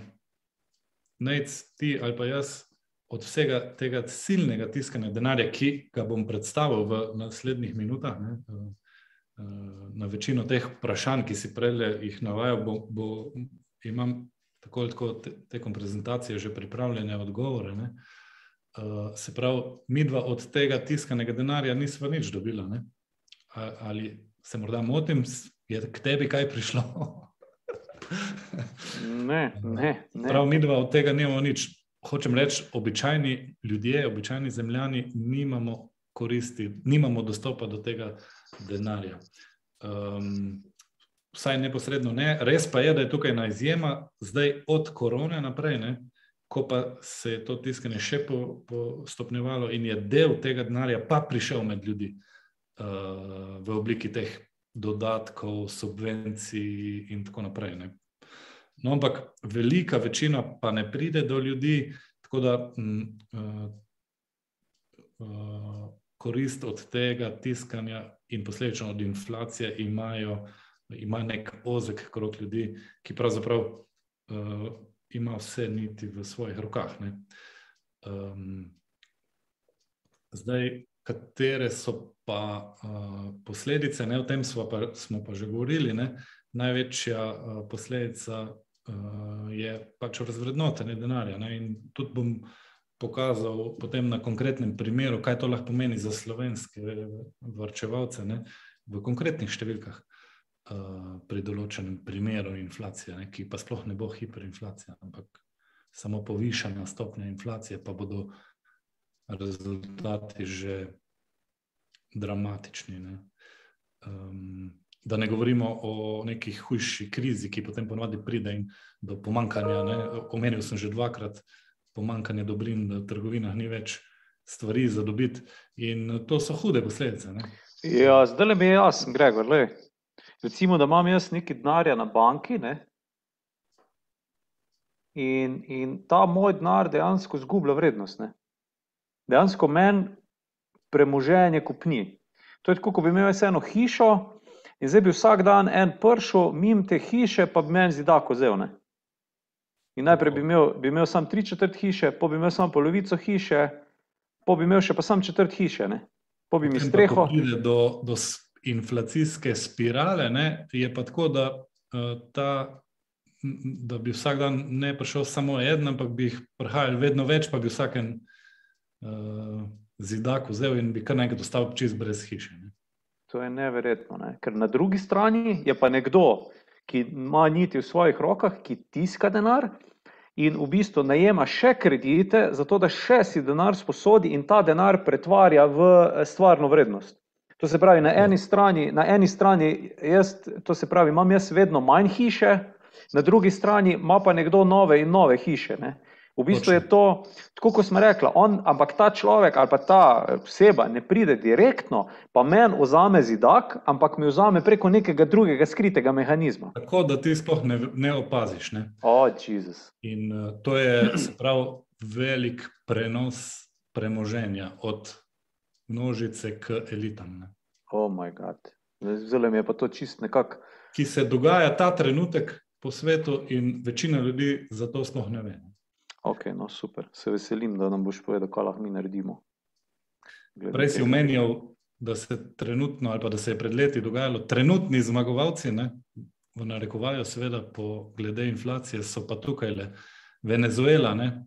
nec ti ali pa jaz od vsega tega silnega tiskanja denarja, ki ga bom predstavil v naslednjih minutah, ne? Uh, na večino teh vprašanj, ki si prej jih navajal, bo, bo, imam tako ali tako te, tekom prezentacije že pripravljene odgovore. Ne? Uh, se pravi, mi dva od tega tiskanega denarja nismo nič dobila. Ne? Ali se morda motim, je k tebi kaj prišlo? ne, ne. ne. Prav, mi dva od tega nimamo nič. Hočem reči, običajni ljudje, običajni zemljani, nimamo koristi, nimamo dostopa do tega denarja. Um, vsaj neposredno ne. Res pa je, da je tukaj ena izjema, zdaj od korone naprej. Ne? ko pa se je to tiskanje še postopnjevalo in je del tega denarja pa prišel med ljudi uh, v obliki teh dodatkov, subvencij in tako naprej. Ne. No, ampak velika večina pa ne pride do ljudi, tako da uh, uh, korist od tega tiskanja in posledično od inflacije imajo, ima nek ozek krok ljudi, ki pravzaprav uh, ima vse niti v svojih rokah. Um, zdaj, katere so pa uh, posledice, ne, o tem pa, smo pa že govorili. Ne? Največja uh, posledica uh, je pač razvrednotenje denarja. Ne? In tudi bom pokazal potem na konkretnem primeru, kaj to lahko pomeni za slovenske vrčevalce ne? v konkretnih številkah. Eh, pri določenem primeru inflacije, ne, ki pa sploh ne bo hiperinflacija, ampak samo povišana stopnja inflacije, pa bodo rezultati že dramatični. Ne. Um, da ne govorimo o neki hujši krizi, ki potem ponovadi pride do pomankanja. Ne. Omenil sem že dvakrat pomankanje dobrin, v trgovinah ni več stvari za dobiti, in to so hude posledice. Ne. Ja, zdaj le mi je jasno, Gregor. Le. Recimo, da imam jaz nekaj denarja na banki ne? in, in ta moj denar dejansko zgublja vrednost. Ne? Dejansko meni premoženje kupni. To je tako, kot bi imel eno hišo in zdaj bi vsak dan en pršel mimo te hiše, pa bi meni zidako vzel. Ne? In najprej bi imel, bi imel samo tri četrt hiše, pa bi imel samo polovico hiše, pa bi imel še pa samo četrt hiše. Ne? Pa bi mi streho. Do, do inflacijske spirale, ne, je pa tako, da, uh, ta, da bi vsak dan ne prišel samo en, ampak bi jih prihajali vedno več, pa bi vsaken uh, zidak vzel in bi kar nekaj dostal čist brez hiše. Ne. To je neverjetno, ne? ker na drugi strani je pa nekdo, ki ima niti v svojih rokah, ki tiska denar. In v bistvu najema še kredite, zato da še si denar sposodi in ta denar pretvarja v stvarno vrednost. To se pravi, na eni strani, na eni strani jaz, to se pravi, imam jaz vedno manj hiše, na drugi strani ima pa nekdo nove in nove hiše. Ne? V bistvu je to, tako kot smo rekli, on, ampak ta človek ali pa ta oseba ne pride direktno, pa meni vzame zidak, ampak mi vzame preko nekega drugega skritega mehanizma. Tako da ti sploh ne, ne opaziš. Ne? Oh, Jezus. In uh, to je prav velik prenos premoženja od množice k elitam. Oh, moj bog. Zelo mi je pa to čist nekako. Ki se dogaja ta trenutek po svetu, in večina ljudi za to sploh ne ve. Ok, no super. Se veselim, da nam boš povedal, kaj lahko mi naredimo. Glede Prej si omenjal da se trenutno, ali pa da se je pred leti dogajalo, trenutni zmagovalci, ne, v narekovaju, seveda, po glede inflacije, so pa tukaj le Venezuela, ne,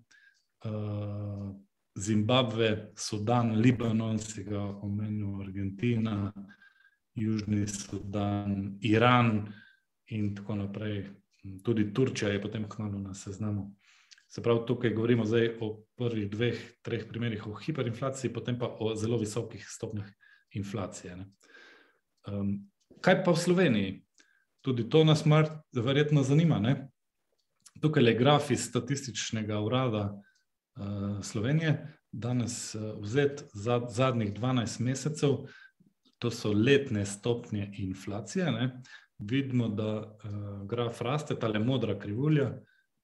uh, Zimbabve, Sudan, Libanon, si ga omenil, Argentina, Južni Sudan, Iran in tako naprej. Tudi Turčija je potem kmalo na seznamu. Se pravi, tukaj govorimo o prvih dveh, treh primerih o hiperinflaciji, potem pa o zelo visokih stopnjah inflacije. Um, kaj pa v Sloveniji? Tudi to nas verjetno zanima. Ne? Tukaj je graf iz statističnega urada uh, Slovenije, danes uh, vzet za zadnjih 12 mesecev, to so letne stopnje inflacije. Ne? Vidimo, da uh, graf raste, ta le modra krivulja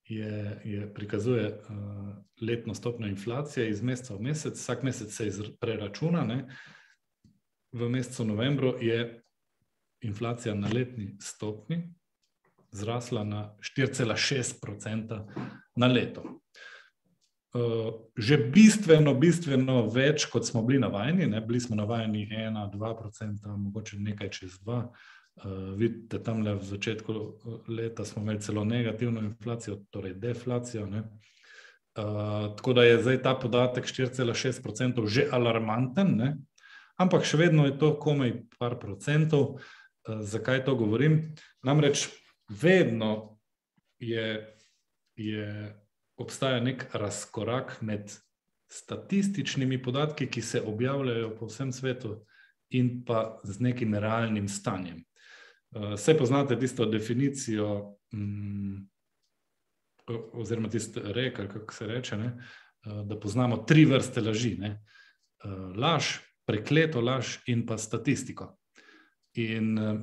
je, je prikazuje uh, letno stopnjo inflacije iz meseca v mesec, vsak mesec se preračuna. Ne? v mesecu novembru je inflacija na letni stopni zrasla na 4,6% na leto. Uh, že bistveno, bistveno več, kot smo bili navajeni, ne? bili smo navajeni 1-2%, mogoče nekaj čez 2%. Uh, vidite, tam le v začetku uh, leta smo imeli celo negativno inflacijo, torej deflacijo. Uh, tako da je zdaj ta podatek 4,6% že alarmanten, ne? ampak še vedno je to komaj par procentov. Eh, zakaj to govorim? Namreč vedno je, je obstaja nek razkorak med statističnimi podatki, ki se objavljajo po vsem svetu, in pa z nekim realnim stanjem. Vse eh, poznate tisto definicijo, mm, oziroma tisto reka, kako se reče, ne? Eh, da poznamo tri vrste laži. Ne? Laž, prekleto laž in pa statistiko. In uh,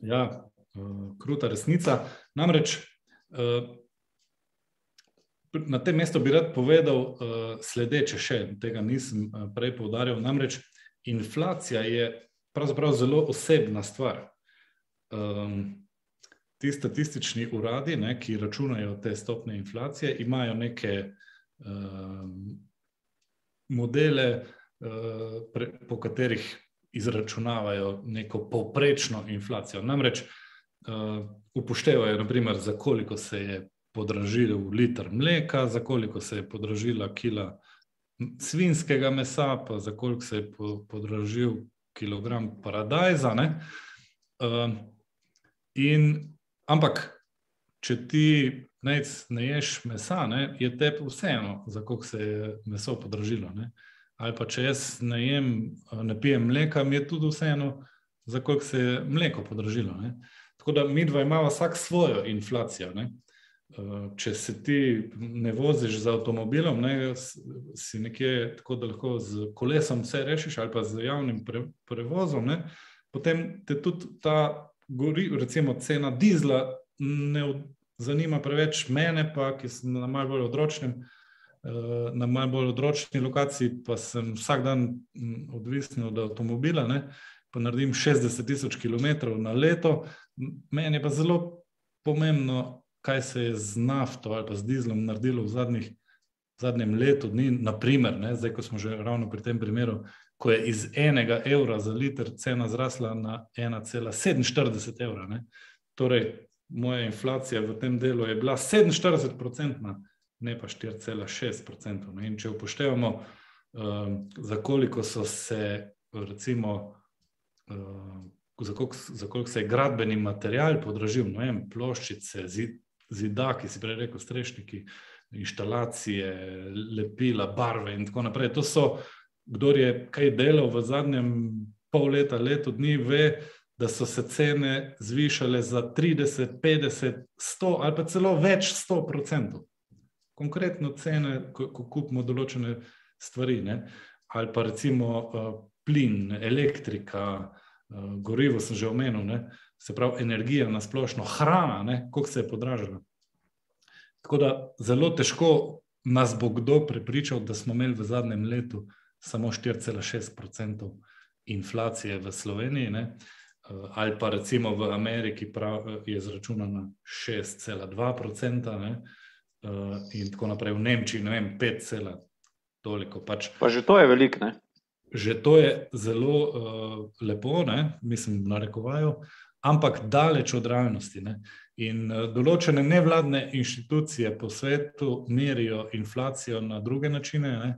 ja, uh, kruta resnica. Namreč uh, na tem mestu bi rad povedal uh, sledeče, še tega nisem uh, prej poudarjal. Namreč inflacija je pravzaprav zelo osebna stvar. Um, ti statistični uradi, ne, ki računajo te stopne inflacije, imajo neke um, modele, pre, po katerih izračunavajo neko povprečno inflacijo. Namreč uh, upoštevajo, naprimer, za koliko se je podražil liter mleka, za koliko se je podražila kila svinskega mesa, pa za koliko se je podražil kilogram paradajza. Uh, in, ampak, če ti nec, ne ješ mesa, ne, je tebi vseeno, za koliko se je meso podražilo. Ne. Ali pa če jaz ne jem, ne pijem mleka, mi je tudi vseeno, za koliko se je mleko podražilo. Ne? Tako da mi dva imamo vsak svojo inflacijo. Ne? Če se ti ne voziš z avtomobilom, ne, si nekje tako, da lahko z kolesom vse rešiš, ali pa z javnim pre, prevozom, ne, potem te tudi ta, gori, recimo, cena dizla ne zanima preveč mene, pa ki sem na malce bolj odročnem. Eh, na malo bolj odročni lokaciji, pa sem vsak dan mm, odvisen od avtomobila, ne, pa naredim 60 tisoč km na leto. Meni je pa zelo pomembno, kaj se je z nafto ali pa z dizlom naredilo v zadnjih, zadnjem letu dni. Naprimer, ne, zdaj, ko smo že ravno pri tem primeru, ko je iz enega evra za liter cena zrasla na 1,47 evra. Ne. Torej, moja inflacija v tem delu je bila 47-odstotna ne pa 4,6%. In če upoštevamo, uh, za koliko so se, recimo, uh, za, koliko, za koliko se je gradbeni material podražil, no, vem, ploščice, zid, zidaki, si prej rekel, strešniki, inštalacije, lepila, barve in tako naprej. To so, kdo je kaj delal v zadnjem pol leta, leto dni, ve. Da so se cene zvišale za 30, 50, 100 ali pa celo več 100 odstotkov konkretno cene, ko, ko kupimo določene stvari. Ne? Ali pa recimo uh, plin, elektrika, uh, gorivo, sem že omenil, ne? se pravi energija na splošno, hrana, kako se je podražila. Tako da zelo težko nas bo kdo prepričal, da smo imeli v zadnjem letu samo 4,6% inflacije v Sloveniji. Ne? Ali pa recimo v Ameriki prav, je zračunana 6,2%. Uh, in tako naprej v Nemčiji, ne vem, pet cela, toliko. Pač. Pa že to je veliko, ne? že to je zelo uh, lepo, ne? mislim, narekovajo, ampak daleč od realnosti. Ne? In uh, določene nevladne inštitucije po svetu merijo inflacijo na druge načine, ne,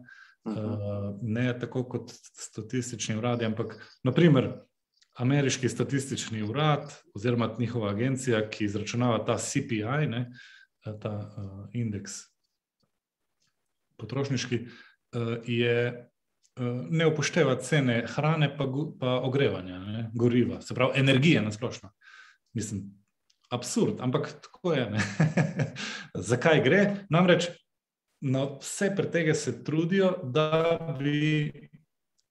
uh, ne tako kot statistični uradi, ampak naprimer. Ameriški statistični urad, oziroma njihova agencija, ki izračunava ta CPI, ne, ta uh, indeks potrošniški, uh, je ne upošteva cene hrane, pa, pa ogrevanja, ne, goriva, se pravi, energije na splošno. Mislim, absurd, ampak tako je. Zakaj gre? Namreč na vse pretege se trudijo, da bi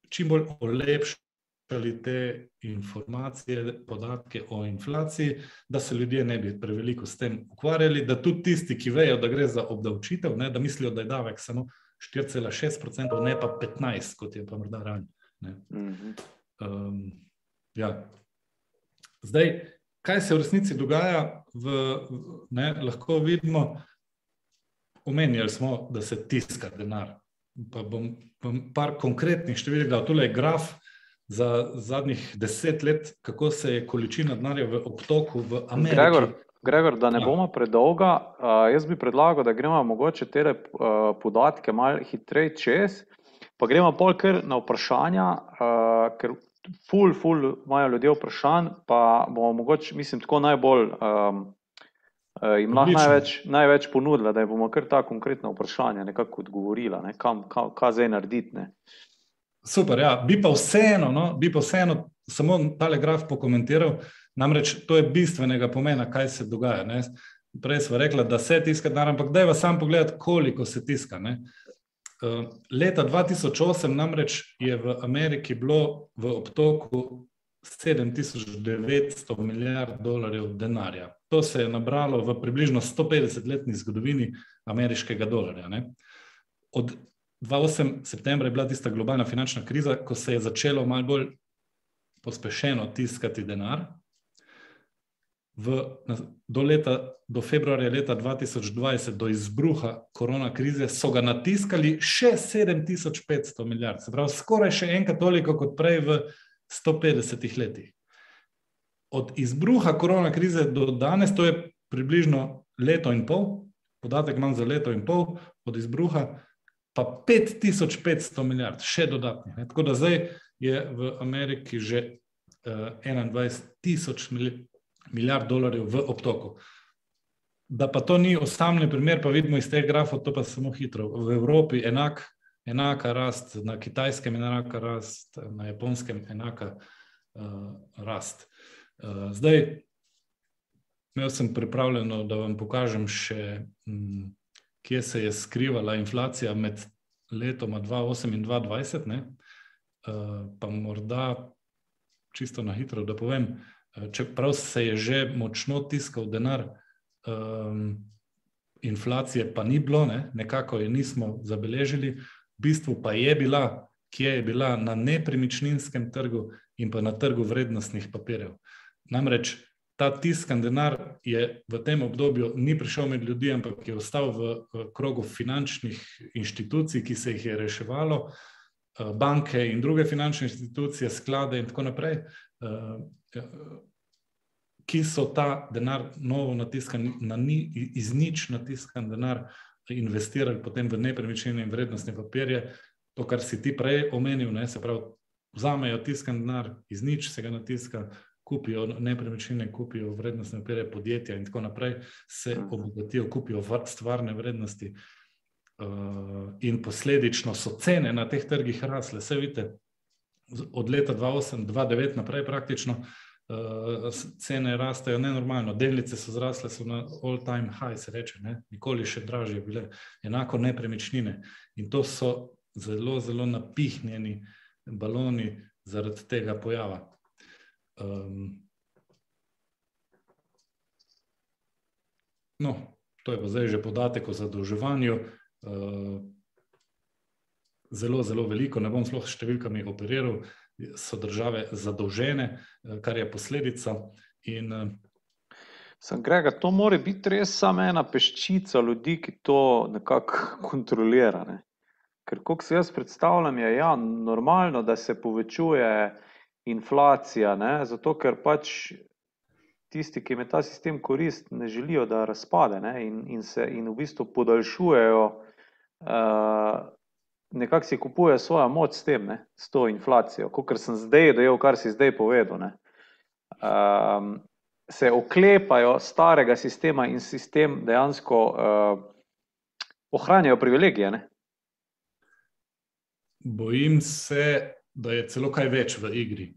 čim bolj olepšali te informacije, podatke o inflaciji, da se ljudje ne bi preveliko s tem ukvarjali, da tudi tisti, ki vejo, da gre za obdavčitev, ne, da mislijo, da je davek samo. 4,6%, ne pa 15%, kot je pa morda ranj. Um, ja. Zdaj, kaj se v resnici dogaja, v, ne, lahko vidimo, omenjali smo, da se tiska denar. Pa bom, bom par konkretnih številk dal. Tole je graf za zadnjih deset let, kako se je količina denarja v obtoku v Ameriki. Gregor, Gregor, da ne ja. bomo predolga, jaz bi predlagal, da gremo mogoče te podatke malo hitreje čez, pa gremo pol kar na vprašanja, ker ful, ful imajo ljudje vprašanj, pa bomo mogoče, mislim, tako najbolj um, jim lahko največ, največ ponudila, da jim bomo kar ta konkretna vprašanja nekako odgovorila, ne, kam, kam, kaj zdaj narediti. Ne. Super, ja, bi pa vseeno, no, bi pa vseeno samo tale graf pokomentiral. Namreč to je bistvenega pomena, kaj se dogaja. Ne? Prej smo rekli, da se tiska denar, ampak da je vas sam pogled, koliko se tiska. Ne? Uh, leta 2008 namreč je v Ameriki bilo v obtoku 7900 milijard dolarjev denarja. To se je nabralo v približno 150-letni zgodovini ameriškega dolarja. Ne? Od 2008. septembra je bila tista globalna finančna kriza, ko se je začelo malo bolj pospešeno tiskati denar, v, do, leta, do februarja leta 2020, do izbruha korona krize, so ga natiskali še 7500 milijard, se pravi, skoraj še enkrat toliko kot prej v 150 letih. Od izbruha korona krize do danes, to je približno leto in pol, podatek imam za leto in pol, od izbruha pa 5500 milijard, še dodatnih. Ne? Tako da zdaj je v Ameriki že uh, 21 tisoč milijard milijard dolarjev v obtoku. Da pa to ni osamljen primer, pa vidimo iz teh grafov, to pa samo hitro. V Evropi enak, enaka rast, na kitajskem enaka rast, na japonskem enaka uh, rast. Uh, zdaj, imel sem pripravljeno, da vam pokažem še, um, kje se je skrivala inflacija med letoma 2008 in 2020. Ne? Uh, pa morda čisto na hitro, da povem, uh, čeprav se je že močno tiskal denar, um, inflacije pa ni bilo, ne? nekako je nismo zabeležili, v bistvu pa je bila, kje je bila na nepremičninskem trgu in pa na trgu vrednostnih papirjev. Namreč ta tiskan denar je v tem obdobju ni prišel med ljudi, ampak je ostal v, krogu finančnih inštitucij, ki se jih je reševalo. Banke in druge finančne institucije, sklade, in tako naprej, ki so ta denar novo natiskan, na ni, iz nič natiskan denar, investirali potem v nepremičnine in vrednostne papirje. To, kar si ti prej omenil, ne, se pravi, vzamejo tiskan denar, iz nič se ga natiska, kupijo nepremičnine, kupijo vrednostne papirje podjetja in tako naprej, se obogatijo, kupijo stvarne vrednosti. Uh, in posledično so cene na teh trgih rasle. Vse vidite, od leta 2008-2009 naprej, praktično uh, cene rastejo nenormalno. Delnice so zrasle, so na all-time high, se reče, ne? nikoli še dražje bile, enako nepremičnine. In to so zelo, zelo napihnjeni baloni zaradi tega pojava. Um, no, to je pa zdaj že podatek o zadolževanju. Uh, zelo, zelo veliko, ne bom sploh s številkami operiral, so države zadolžene, eh, kar je posledica. In, eh, Sem Grega, to mora biti res samo ena peščica ljudi, ki to nekako kontrolira. Ne? Ker, kot se jaz predstavljam, je ja, normalno, da se povečuje inflacija, ne? zato ker pač tisti, ki jim ta sistem korist, ne želijo, da razpade ne? in, in se in v bistvu podaljšujejo, uh, nekako si kupujejo svojo moč s tem, ne? s to inflacijo. Kot sem zdaj dojel, kar si zdaj povedal. Um, se oklepajo starega sistema in sistem dejansko uh, ohranjajo privilegije. Ne? Bojim se, da je celo kaj več v igri.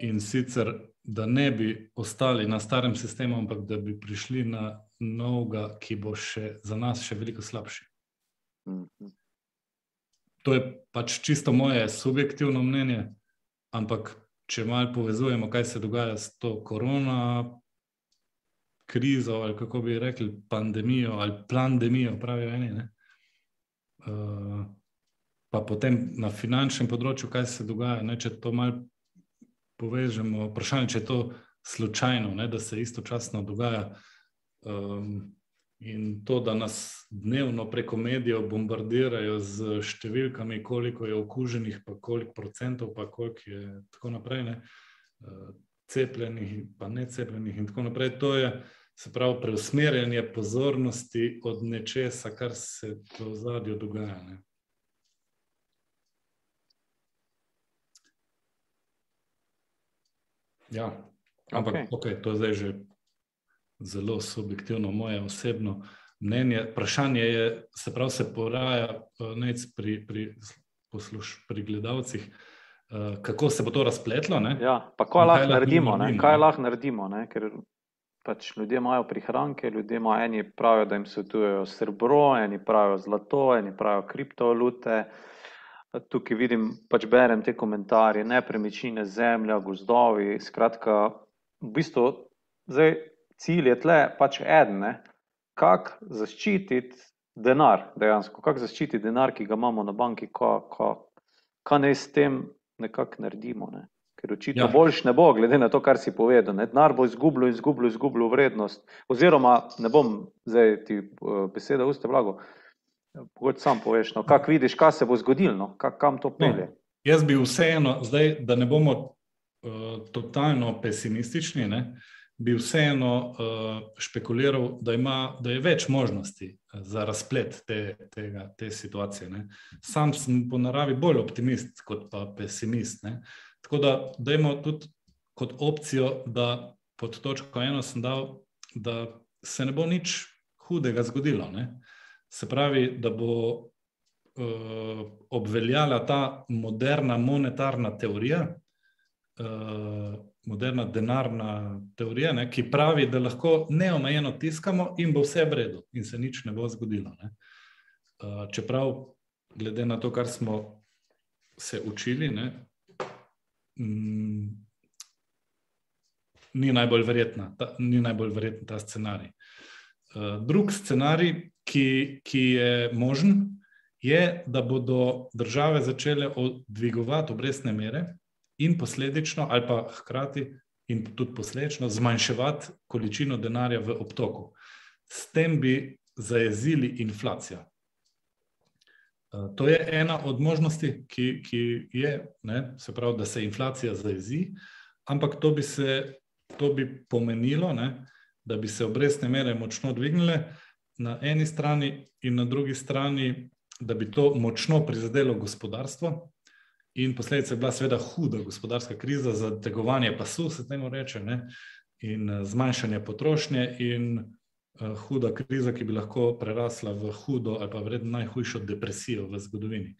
In sicer, da ne bi ostali na starem sistemu, ampak da bi prišli na novega, ki bo še za nas še veliko slabši. Mhm. To je pač čisto moje subjektivno mnenje, ampak če malo povezujemo, kaj se dogaja s to korona krizo, ali kako bi rekli, pandemijo ali pandemijo, pravijo eni. Uh, pa potem na finančnem področju, kaj se dogaja. Ne, če to malo povežemo, vprašanje, če je to slučajno, ne, da se istočasno dogaja. Um, In to, da nas dnevno preko medijev bombardirajo z številkami, koliko je okuženih, pa koliko procentov, pa koliko je tako naprej, ne, uh, cepljenih, pa ne cepljenih, in tako naprej. To je, se pravi, preusmerjanje pozornosti od nečesa, kar se v zadju dogaja. Ne. Ja, ampak okay. Okay, to je zdaj že zelo subjektivno, moje osebno mnenje. Vprašanje je, se pravi, se poraja eh, pri, pri, posluš, pri gledalcih, eh, kako se bo to razpletlo. Ne? Ja, pa kaj lahko naredimo, naredimo, kaj lahko naredimo, ne? ker pač ljudje imajo prihranke, ljudje imajo eni pravijo, da jim svetujejo srebro, eni pravijo zlato, eni pravijo kriptovalute. Tukaj vidim, pač berem te komentarje, nepremičnine, zemlja, gozdovi. Skratka, v bistvu, zdaj, cilj je tle pač en, kako zaščititi denar, dejansko, kako zaščititi denar, ki ga imamo na banki, kaj naj s tem nekako naredimo. Ne? Ker očitno ja. boljš ne bo, glede na to, kar si povedal. Ne? Denar bo izgubil, izgubil, izgubil vrednost. Oziroma, ne bom zdaj ti uh, beseda uste blago. Pogoč sam poveš, no, kako vidiš, kaj se bo zgodilo, no, kam to pelje. No, jaz bi vseeno, zdaj, da ne bomo uh, totalno pesimistični, ne, bi vseeno uh, špekuliral, da, ima, da je več možnosti eh, za razplet te, tega, te situacije. Ne. Sam sem po naravi bolj optimist kot pa pesimist. Ne. Tako da dajmo tudi kot opcijo, da pod točko eno sem dal, da se ne bo nič hudega zgodilo. Ne. Se pravi, da bo uh, obveljala ta moderna monetarna teorija. Uh, moderna denarna teorija, ne, ki pravi, da lahko neomejeno tiskamo in bo vse v redu, in se nič ne bo zgodilo. Ne. Uh, čeprav, glede na to, kar smo se učili, ne, mm, ni, najbolj ta, ni najbolj verjetna ta scenarij. Uh, drug scenarij, ki, ki je možen, je, da bodo države začele dvigovati obrestne mere in posledično, ali pa hkrati in tudi posledično, zmanjševati količino denarja v obtoku. S tem bi zajezili inflacijo. Eh, to je ena od možnosti, ki, ki je, ne, se pravi, da se inflacija zajezi, ampak to bi, se, to bi pomenilo, ne, da bi se obrestne mere močno dvignile na eni strani, in na drugi strani, da bi to močno prizadelo gospodarstvo, In posledica je bila seveda huda gospodarska kriza, zategovanje pasu, se temu reče, ne? in eh, zmanjšanje potrošnje, in uh, huda kriza, ki bi lahko prerasla v hudo ali pa vredno najhujšo depresijo v zgodovini.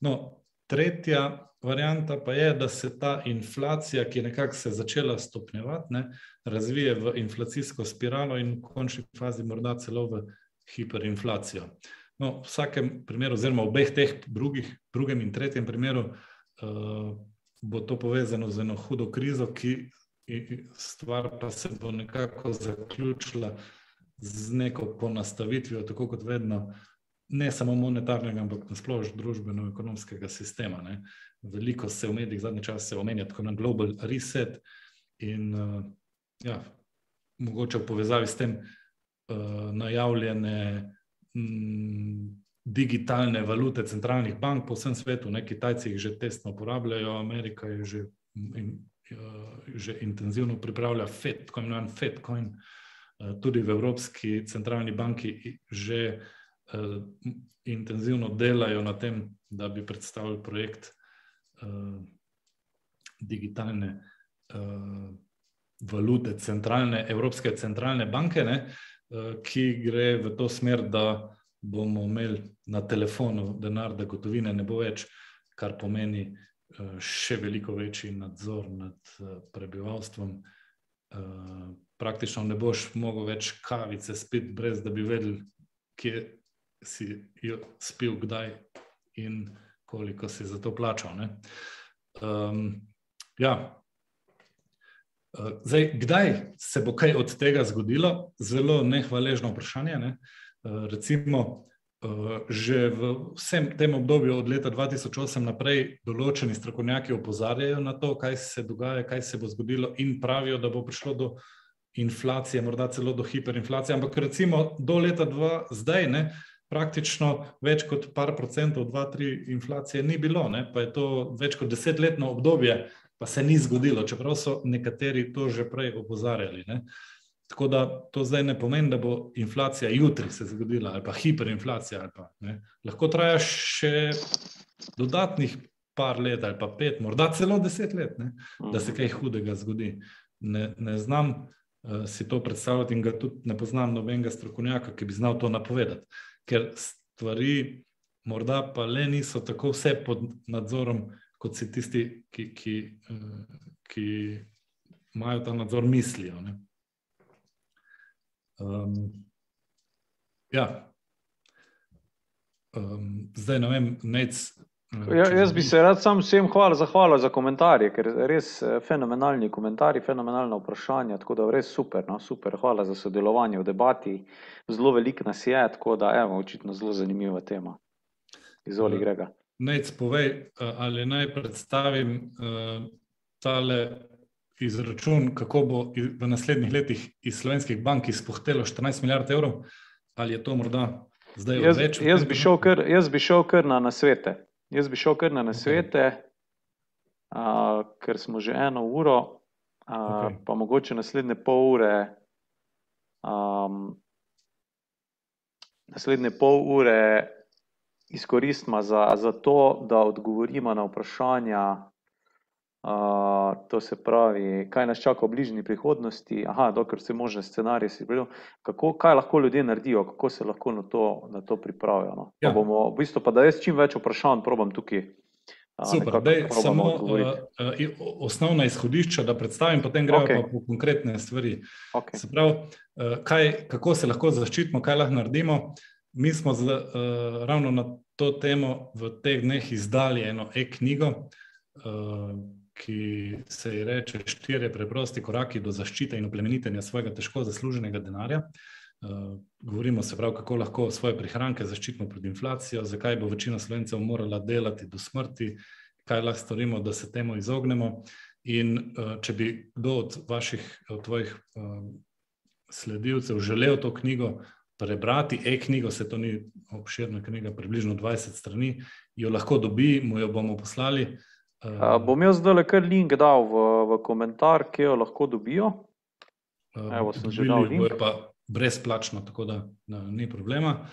No, tretja varianta pa je, da se ta inflacija, ki je nekako se začela stopnjevati, ne, razvije v inflacijsko spiralo in v končni fazi morda celo v hiperinflacijo. No, v vsakem primeru, oziroma v obeh teh drugih, drugem in tretjem primeru, uh, bo to povezano z eno hudo krizo, ki stvar pa se bo nekako zaključila z neko ponastavitvijo, tako kot vedno, ne samo monetarnega, ampak nasplošno družbeno-ekonomskega sistema. Ne. Veliko se v medijih zadnje čase omenja tako na global reset in uh, ja, mogoče v povezavi s tem uh, najavljene digitalne valute centralnih bank po vsem svetu. Ne? Kitajci jih že testno uporabljajo, Amerika je že, in, že intenzivno pripravlja FED, tako imenovan FEDcoin. Tudi v Evropski centralni banki že uh, intenzivno delajo na tem, da bi predstavili projekt uh, digitalne uh, valute, centralne, Evropske centralne banke, ne, uh, ki gre v to smer, da bomo imeli na telefonu denar, da gotovine ne bo več, kar pomeni uh, še veliko večji nadzor nad uh, prebivalstvom. Uh, praktično ne boš mogel več kavice spiti, brez da bi vedel, kje si jo spil, kdaj in koliko si za to plačal. Um, Ja. Zdaj, kdaj se bo kaj od tega zgodilo? Zelo nehvaležno vprašanje. Ne? Eh, recimo, eh, že v vsem tem obdobju od leta 2008 naprej določeni strokovnjaki opozarjajo na to, kaj se dogaja, kaj se bo zgodilo, in pravijo, da bo prišlo do inflacije, morda celo do hiperinflacije. Ampak recimo do leta 2000, zdaj ne. Praktično več kot par procentov, dva, tri inflacije ni bilo, ne? pa je to več kot desetletno obdobje, pa se ni zgodilo, čeprav so nekateri to že prej opozarjali. Ne? Tako da to zdaj ne pomeni, da bo inflacija jutri se zgodila ali pa hiperinflacija. Ali pa, Lahko traja še dodatnih par let ali pa pet, morda celo deset let, ne? da se kaj hudega zgodi. Ne, ne znam uh, si to predstavljati in ga tudi ne poznam nobenega strokovnjaka, ki bi znal to napovedati, ker stvari morda pa le niso tako vse pod nadzorom, kot si tisti, ki, ki, eh, ki imajo ta nadzor, mislijo. Um, ja. Um, zdaj ne vem, nec. Eh, ja, jaz bi se rad sam vsem hvala, zahvalil za komentarje, ker res eh, fenomenalni komentarji, fenomenalna vprašanja, tako da res super, no, super, hvala za sodelovanje v debati, zelo veliko nas je, tako da, evo, očitno zelo zanimiva tema. Izvoli, Grega. Nec, povej, eh, ali naj predstavim uh, tale izračun, kako bo v naslednjih letih iz slovenskih bank izpohtelo 14 milijard evrov, ali je to morda zdaj jaz, več? Jaz bi, kar, jaz bi šel kar na nasvete. Jaz bi šel kar na nasvete, okay. uh, ker smo že eno uro, uh, okay. pa mogoče naslednje pol ure. Um, naslednje pol ure izkoristimo za, za to, da odgovorimo na vprašanja. Uh, to se pravi, kaj nas čaka v bližnji prihodnosti, aha, dokler se možne scenarije si pridel, kako, kaj lahko ljudje naredijo, kako se lahko na to, na to pripravijo. No? Ja. Bomo, v bistvu pa, da jaz čim več vprašanj probam tukaj. Super, da je samo uh, osnovna izhodišča, da predstavim, potem gremo okay. pa po konkretne stvari. Okay. Se pravi, uh, kaj, kako se lahko zaščitimo, kaj lahko naredimo. Uh, Mi smo z, uh, ravno na to temo v teh dneh izdali eno e-knjigo, uh, ki se ji reče Štirje preprosti koraki do zaščite in oplemenitenja svojega težko zasluženega denarja. Uh, govorimo se prav, kako lahko svoje prihranke zaščitimo pred inflacijo, zakaj bo večina slovencev morala delati do smrti, kaj lahko storimo, da se temu izognemo. In uh, če bi kdo od vaših, od tvojih uh, sledilcev želel to knjigo, prebrati e-knjigo, se to ni obširna knjiga, približno 20 strani, jo lahko dobi, mu jo bomo poslali. Uh, bom jaz zdaj le kar link dal v, v komentar, ki jo lahko dobijo. Evo, sem že dal link. Pa brezplačno, tako da ne, ni problema.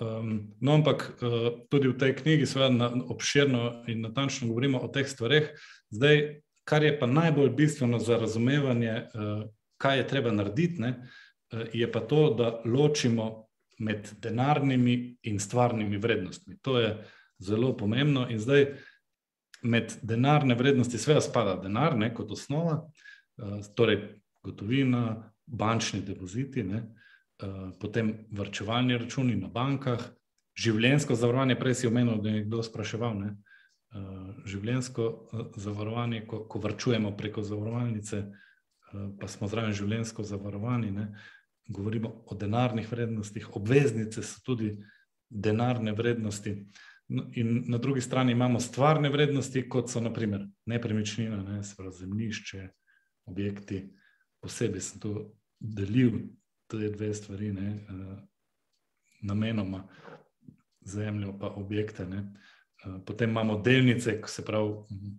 Um, no, ampak uh, tudi v tej knjigi, seveda, obširno in natančno govorimo o teh stvareh. Zdaj, kar je pa najbolj bistveno za razumevanje, uh, kaj je treba narediti, ne, uh, je pa to, da ločimo med denarnimi in stvarnimi vrednostmi. To je zelo pomembno. In zdaj med denarne vrednosti, sve spada denar, ne, kot osnova, eh, torej gotovina, bančni depoziti, ne, eh, potem vrčevalni računi na bankah, življensko zavarovanje. Prej si omenil, da je kdo spraševal. Ne, življensko zavarovanje, ko, ko vrčujemo preko zavarovalnice. Pa smo zraven življenjsko zavarovani, ne? Govorimo o denarnih vrednostih, obveznice so tudi denarne vrednosti. No, in na drugi strani imamo stvarne vrednosti, kot so naprimer nepremičnina, ne, zemljišče, objekti. Posebej sem to delil, te dve stvari, ne, uh, namenoma. zemljo, pa objekte. Ne. Potem imamo delnice, se pravi,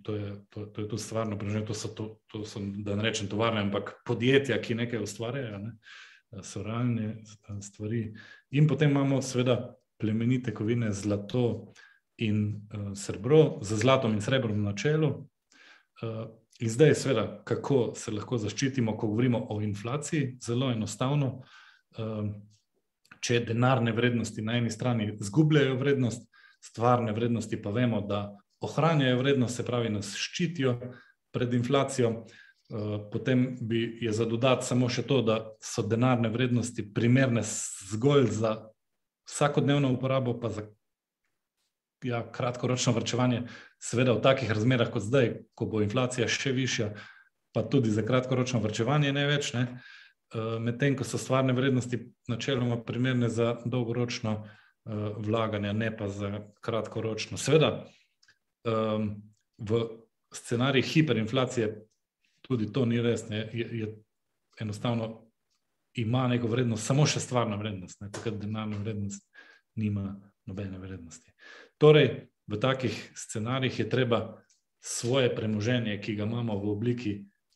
to je, to, to je tu stvarno, to so, to, to so, da ne rečem, tovarne, ampak podjetja, ki nekaj ustvarjajo, ne, so realne stvari. In potem imamo, seveda, plemenite kovine, zlato in uh, srebro, z zlatom in srebrom na čelu. Uh, in zdaj, seveda, kako se lahko zaščitimo, ko govorimo o inflaciji, zelo enostavno. Uh, če denarne vrednosti na eni strani izgubljajo vrednost, stvarne vrednosti pa vemo, da ohranjajo vrednost, se pravi, nas ščitijo pred inflacijo. Uh, potem bi je za dodati samo še to, da so denarne vrednosti primerne zgolj za vsakodnevno uporabo, pa za ja, kratkoročno vrčevanje, seveda v takih razmerah kot zdaj, ko bo inflacija še višja, pa tudi za kratkoročno vrčevanje ne več. Ne? Uh, Medtem ko so stvarne vrednosti načeloma primerne za dolgoročno uh, vlaganje, ne pa za kratkoročno. Seveda, um, v scenarijih hiperinflacije tudi to ni res, je, je enostavno ima neko vrednost, samo še stvarna vrednost, ne, takrat denarna vrednost nima nobene vrednosti. Torej, v takih scenarijih je treba svoje premoženje, ki ga imamo v obliki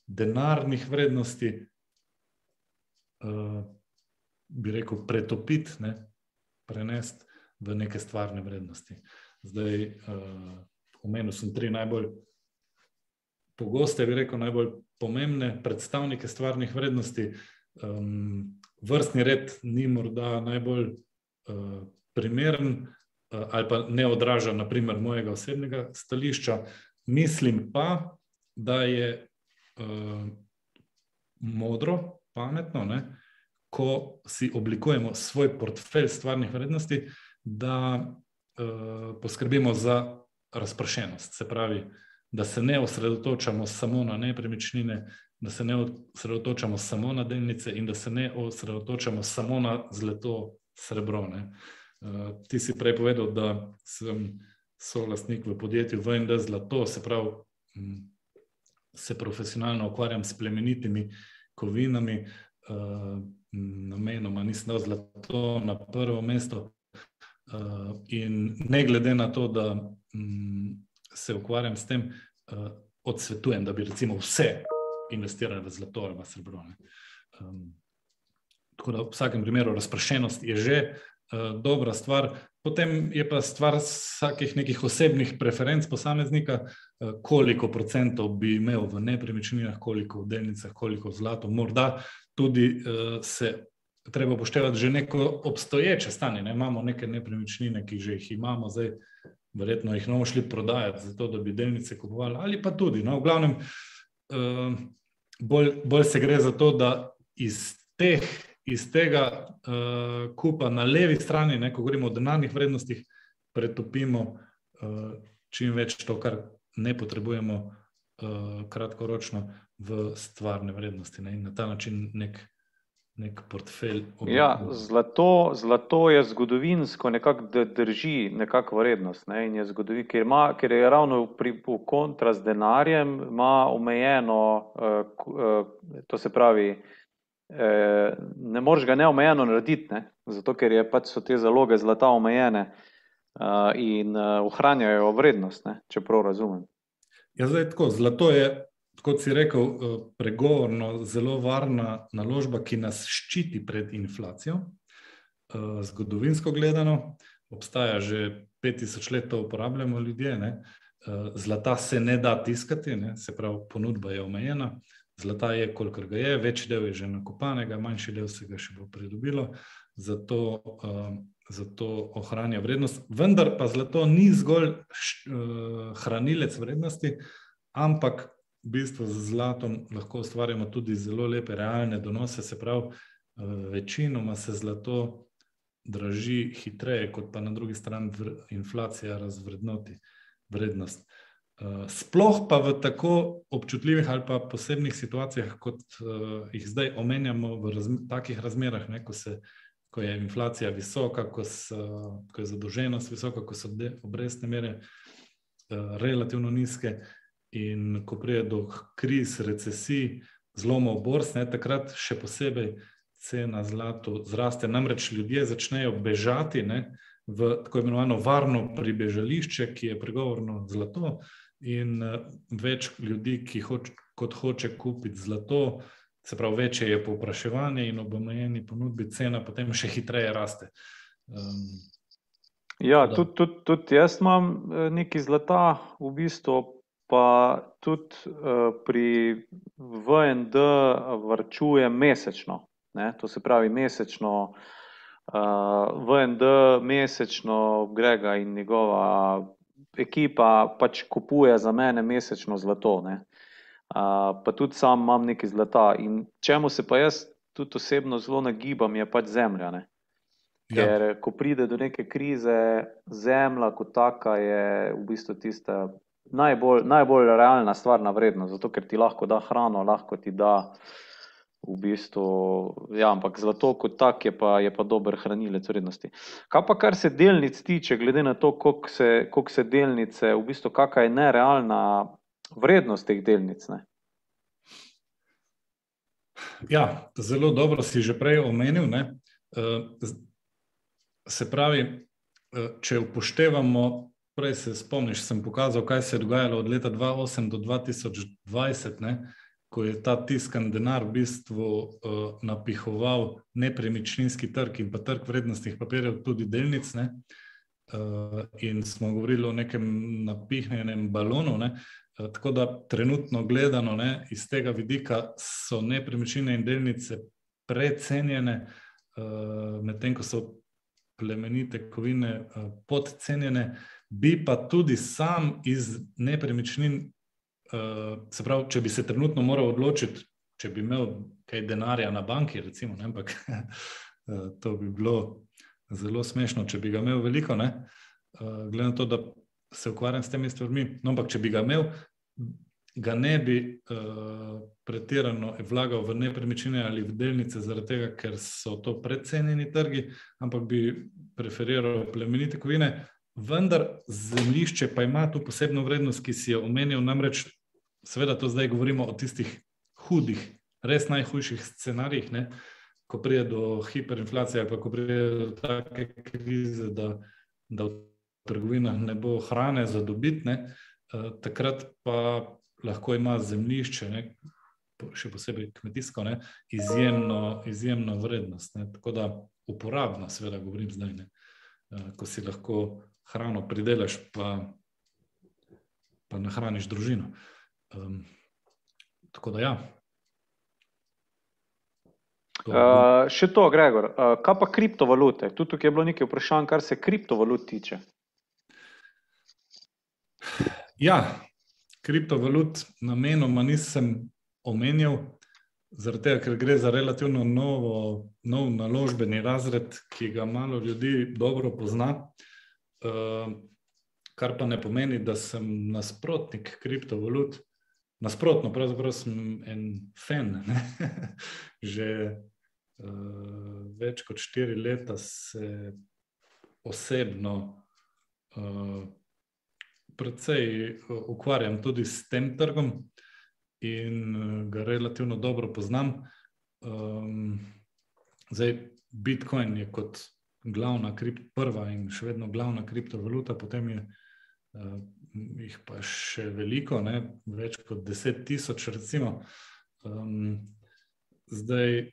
denarnih vrednosti, uh, bi rekel, pretopiti, ne, prenesti v neke stvarne vrednosti. Zdaj, uh, omenil sem tri najbolj pogoste, bi rekel, najbolj pomembne predstavnike stvarnih vrednosti. Um, vrstni red ni morda najbolj uh, primeren uh, ali pa ne odraža, naprimer, mojega osebnega stališča. Mislim pa, da je uh, modro, pametno, ne, ko si oblikujemo svoj portfelj stvarnih vrednosti, da uh, poskrbimo za razpršenost. Se pravi, da se ne osredotočamo samo na nepremičnine, da se ne osredotočamo samo na delnice in da se ne osredotočamo samo na zlato, srebro. Ne. Uh, ti si prej povedal, da sem solastnik v podjetju VND Zlato, se pravi, um, se profesionalno ukvarjam s plemenitimi kovinami, uh, namenoma nisem dal zlato na prvo mesto. Uh, in ne glede na to, da um, se ukvarjam s tem, uh, odsvetujem, da bi recimo vse investirali v zlato ali srebro. Um, tako da v vsakem primeru razprašenost je že uh, dobra stvar. Potem je pa stvar vsakih nekih osebnih preferenc posameznika, uh, koliko procentov bi imel v nepremičninah, koliko v delnicah, koliko v zlatu. Morda tudi uh, se treba upoštevati že neko obstoječe stanje. Ne? Imamo neke nepremičnine, ki že jih imamo, zdaj verjetno jih bomo šli prodajati, zato da bi delnice kupovali, ali pa tudi. No, v glavnem, uh, bolj, bolj se gre za to, da iz, teh, iz tega uh, kupa na levi strani, ne, ko govorimo o denarnih vrednostih, pretopimo uh, čim več to, kar ne potrebujemo uh, kratkoročno, v stvarne vrednosti ne, in na ta način nek nek portfelj. Ja, zlato, zlato je zgodovinsko, nekako drži nekako vrednost. Ne, zgodovi, ker, ima, ker je ravno pri, v kontra z denarjem, ima omejeno, uh, uh, to se pravi, uh, ne moreš ga neomejeno narediti, ne, zato ker je pač so te zaloge zlata omejene uh, in uh, ohranjajo vrednost, ne, če prav razumem. Ja, zdaj tako, zlato je kot si rekel, eh, pregovorno zelo varna naložba, ki nas ščiti pred inflacijo. Eh, zgodovinsko gledano, obstaja že 5000 let, to uporabljamo ljudje. Ne? Eh, zlata se ne da tiskati, ne? se pravi, ponudba je omejena. Zlata je, kolikor ga je, več del je že nakopanega, manjši del se ga še bo pridobilo, zato, zato ohranja vrednost. Vendar pa zlato ni zgolj hranilec vrednosti, ampak v bistvu z zlatom lahko ustvarjamo tudi zelo lepe realne donose, se pravi, eh, večinoma se zlato draži hitreje, kot pa na drugi strani inflacija razvrednoti vrednost. Eh, sploh pa v tako občutljivih ali pa posebnih situacijah, kot uh, jih zdaj omenjamo, v razm takih razmerah, ne, ko, se, ko je inflacija visoka, ko, so, ko je zadolženost visoka, ko so obrestne mere relativno nizke, In ko pride do kriz, recesij, zlomov borz, ne, takrat še posebej cena zlata zraste. Namreč ljudje začnejo bežati ne, v tako imenovano varno pribežališče, ki je pregovorno zlato, in uh, več ljudi, ki hoč, kot hoče kupiti zlato, se pravi, večje je povpraševanje in ob omejeni ponudbi cena potem še hitreje raste. Um, ja, tudi tud, tud jaz imam eh, nekaj zlata, v bistvu pa tudi uh, pri VND vrčujem mesečno. Ne? To se pravi, mesečno uh, VND, mesečno Grega in njegova ekipa pač kupuje za mene mesečno zlato. Ne? Uh, pa tudi sam imam nekaj zlata. In čemu se pa jaz tudi osebno zelo nagibam, je pač zemlja. Ne? Ja. Ker ko pride do neke krize, zemlja kot taka je v bistvu tista najbolj, najbolj realna stvarna vrednost, zato ker ti lahko da hrano, lahko ti da v bistvu, ja, ampak zlato kot tak je pa, je pa dober hranilec vrednosti. Kaj pa kar se delnic tiče, glede na to, koliko se, koliko se delnice, v bistvu kakšna je nerealna vrednost teh delnic? Ne? Ja, zelo dobro si že prej omenil. Ne? Eh, se pravi, eh, če upoštevamo, prej se spomniš, sem pokazal, kaj se je dogajalo od leta 2008 do 2020. Ne? ko je ta tiskan denar v bistvu uh, napihoval nepremičninski trg in pa trg vrednostnih papirjev, tudi delnic. Ne? Uh, in smo govorili o nekem napihnjenem balonu. Ne? Uh, tako da trenutno gledano ne, iz tega vidika so nepremičnine in delnice precenjene, uh, medtem ko so plemenite kovine uh, podcenjene. Bi pa tudi sam iz nepremičnin uh, se pravi, če bi se trenutno moral odločiti, če bi imel kaj denarja na banki, recimo, ne, ampak uh, to bi bilo zelo smešno, če bi ga imel veliko, ne, uh, glede na to, da se ukvarjam s temi stvarmi. No, ampak če bi ga imel, ga ne bi uh, pretirano vlagal v nepremičnine ali v delnice, tega, ker so to predcenjeni trgi, ampak bi preferiral plemenite kovine. Vendar zemljišče pa ima tu posebno vrednost, ki si jo omenil, namreč seveda, to zdaj govorimo o tistih hudih, res najhujših scenarijih, ne? ko pride do hiperinflacije, ali pa ko pride do take krize, da, da v trgovinah ne bo hrane za dobitne, eh, takrat pa lahko ima zemljišče, ne? še posebej kmetijsko, ne? Izjemno, izjemno vrednost. Ne? Tako da uporabna, seveda, govorim zdaj, ne? Eh, ko si lahko hrano pridelaš, pa, pa nahraniš družino. Um, tako da, ja. To uh, še to, Gregor, uh, kaj pa kriptovalute? Tudi tukaj je bilo nekaj vprašanj, kar se kriptovalut tiče. Ja, kriptovalut namenoma nisem omenjal, zato ker gre za relativno novo, nov naložbeni razred, ki ga malo ljudi dobro pozna. Uh, kar pa ne pomeni, da sem nasprotnik kriptovalut. Nasprotno, pravzaprav sem en fan. Že uh, več kot štiri leta se osebno uh, precej eh, ukvarjam tudi s tem trgom in ga relativno dobro poznam. Um, zdaj, Bitcoin je kot glavna, prva in še vedno glavna kriptovaluta, potem je uh, jih pa še veliko, ne? več kot deset tisoč, recimo. Um, zdaj,